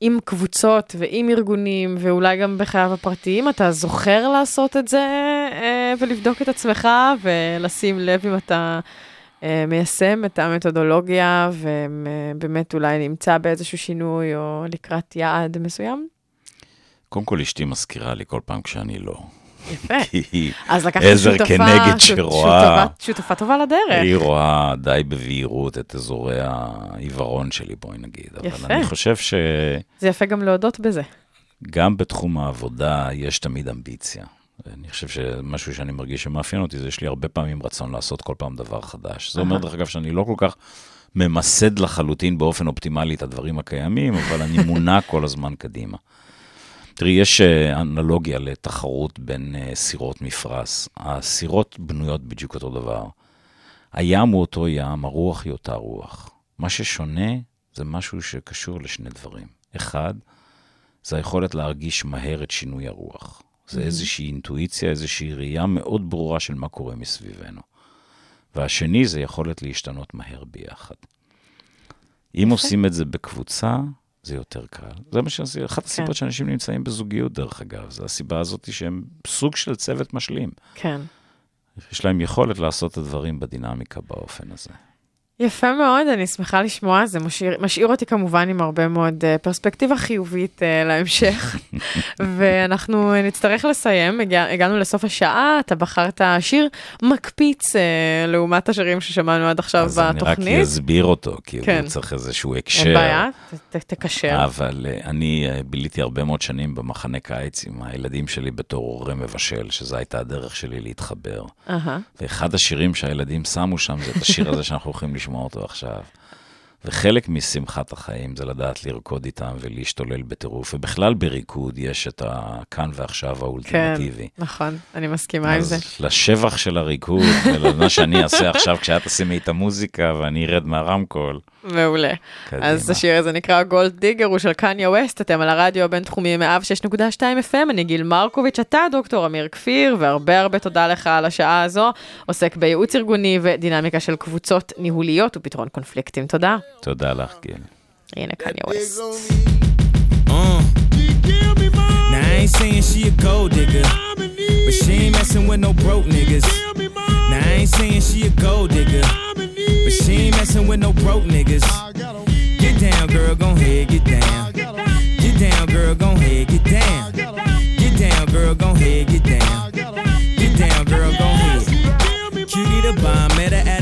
עם קבוצות ועם ארגונים, ואולי גם בחייו הפרטיים, אתה זוכר לעשות את זה אה, ולבדוק את עצמך ולשים לב אם אתה אה, מיישם את המתודולוגיה ובאמת אולי נמצא באיזשהו שינוי או לקראת יעד מסוים? קודם כל, אשתי מזכירה לי כל פעם כשאני לא. יפה. כי אז לקחת עזר שותפה, כנגד שות- שרואה. שותפה, שותפה טובה לדרך. היא רואה די בבהירות את אזורי העיוורון שלי, בואי נגיד. יפה. אבל אני חושב ש... זה יפה גם להודות בזה. גם בתחום העבודה יש תמיד אמביציה. אני חושב שמשהו שאני מרגיש שמאפיין אותי, זה יש לי הרבה פעמים רצון לעשות כל פעם דבר חדש. זה אומר, דרך אגב, שאני לא כל כך ממסד לחלוטין באופן אופטימלי את הדברים הקיימים, אבל אני מונע כל הזמן קדימה. תראי, יש אה, אנלוגיה לתחרות בין אה, סירות מפרש. הסירות בנויות בדיוק אותו דבר. הים הוא אותו ים, הרוח היא אותה רוח. מה ששונה זה משהו שקשור לשני דברים. אחד, זה היכולת להרגיש מהר את שינוי הרוח. זה איזושהי אינטואיציה, איזושהי ראייה מאוד ברורה של מה קורה מסביבנו. והשני זה יכולת להשתנות מהר ביחד. אם עושים את זה בקבוצה, זה יותר קל. זה מה שעשיתי, אחת הסיבות שאנשים נמצאים בזוגיות, דרך אגב, זה הסיבה הזאת שהם סוג של צוות משלים. כן. יש להם יכולת לעשות את הדברים בדינמיקה באופן הזה. יפה מאוד, אני שמחה לשמוע, זה משאיר, משאיר אותי כמובן עם הרבה מאוד uh, פרספקטיבה חיובית uh, להמשך, ואנחנו נצטרך לסיים, הגע, הגענו לסוף השעה, אתה בחרת שיר מקפיץ uh, לעומת השירים ששמענו עד עכשיו אז אני רק בתוכנית. אסביר אותו, כי כן. הוא צריך איזשהו הקשר. אין בעיה, ת, ת, תקשר. אבל אה, אני אה, ביליתי הרבה מאוד שנים במחנה קיץ עם הילדים שלי בתור הורה מבשל, שזו הייתה הדרך שלי להתחבר. אהה. ואחד השירים שהילדים שמו שם זה את השיר הזה שאנחנו הולכים לשמוע אותו עכשיו. וחלק משמחת החיים זה לדעת לרקוד איתם ולהשתולל בטירוף, ובכלל בריקוד יש את הכאן ועכשיו כן, האולטימטיבי. נכון, אני מסכימה עם זה. אז לשבח של הריקוד, ולמה שאני אעשה עכשיו כשאת תשימי את המוזיקה ואני ארד מהרמקול, מעולה. קדימה. אז השיר הזה נקרא גולד דיגר, הוא של קניה ווסט, אתם על הרדיו הבינתחומי 106.2 FM, אני גיל מרקוביץ', אתה דוקטור אמיר כפיר, והרבה הרבה תודה לך על השעה הזו, עוסק בייעוץ ארגוני ודינמיקה של קבוצות ניהוליות ופתרון קונפליקטים. תודה. תודה לך, גיל. הנה קניה ווסט. Uh. Now I ain't saying she a gold digger, but she ain't messing with no broke niggas. Now I ain't saying she a gold digger, but she ain't messing with no broke niggas. Get down, girl, gon' head, get down. Get down, girl, gon' head,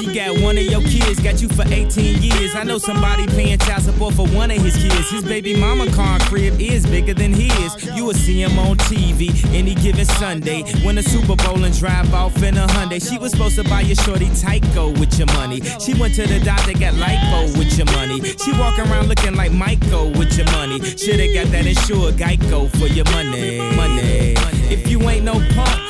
She got one of your kids, got you for 18 years. I know somebody paying child support for one of his kids. His baby mama car crib is bigger than his. You will see him on TV any given Sunday. Win a Super Bowl and drive off in a Hyundai. She was supposed to buy your shorty Tyco with your money. She went to the doctor, got lipo with your money. She walk around looking like Michael with your money. Shoulda got that insured Geico for your money. Money. If you ain't no punk,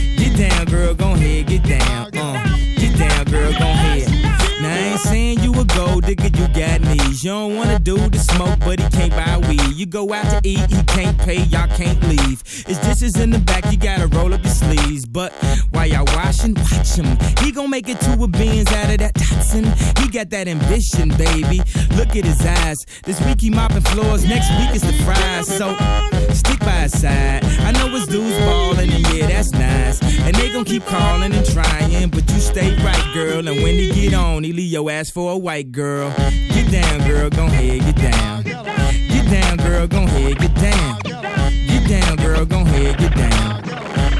Girl, gon' ahead, get down. Uh, get down, girl, gon' ahead. Now I ain't saying you a gold digger, you got knees. You don't wanna do the smoke, but he can't buy weed. You go out to eat, he can't pay, y'all can't leave. His dishes in the back, you gotta roll up your sleeves. But while y'all washing, watch him. He gon' make it to a beans out of that toxin. He got that ambition, baby. Look at his eyes. This week he mopping floors, next week is the fries. So stick by side. I know it's dudes ballin', and yeah, that's nice. And they gon' keep callin' and tryin', but you stay right, girl. And when he get on, he leave your ass for a white girl. Get down, girl, gon' head, get down. Get down, girl, gon' head, get down. Get down, girl, gon' head, get down.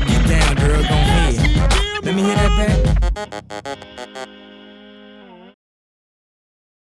Get down, girl, gon' head. Let me hear that back.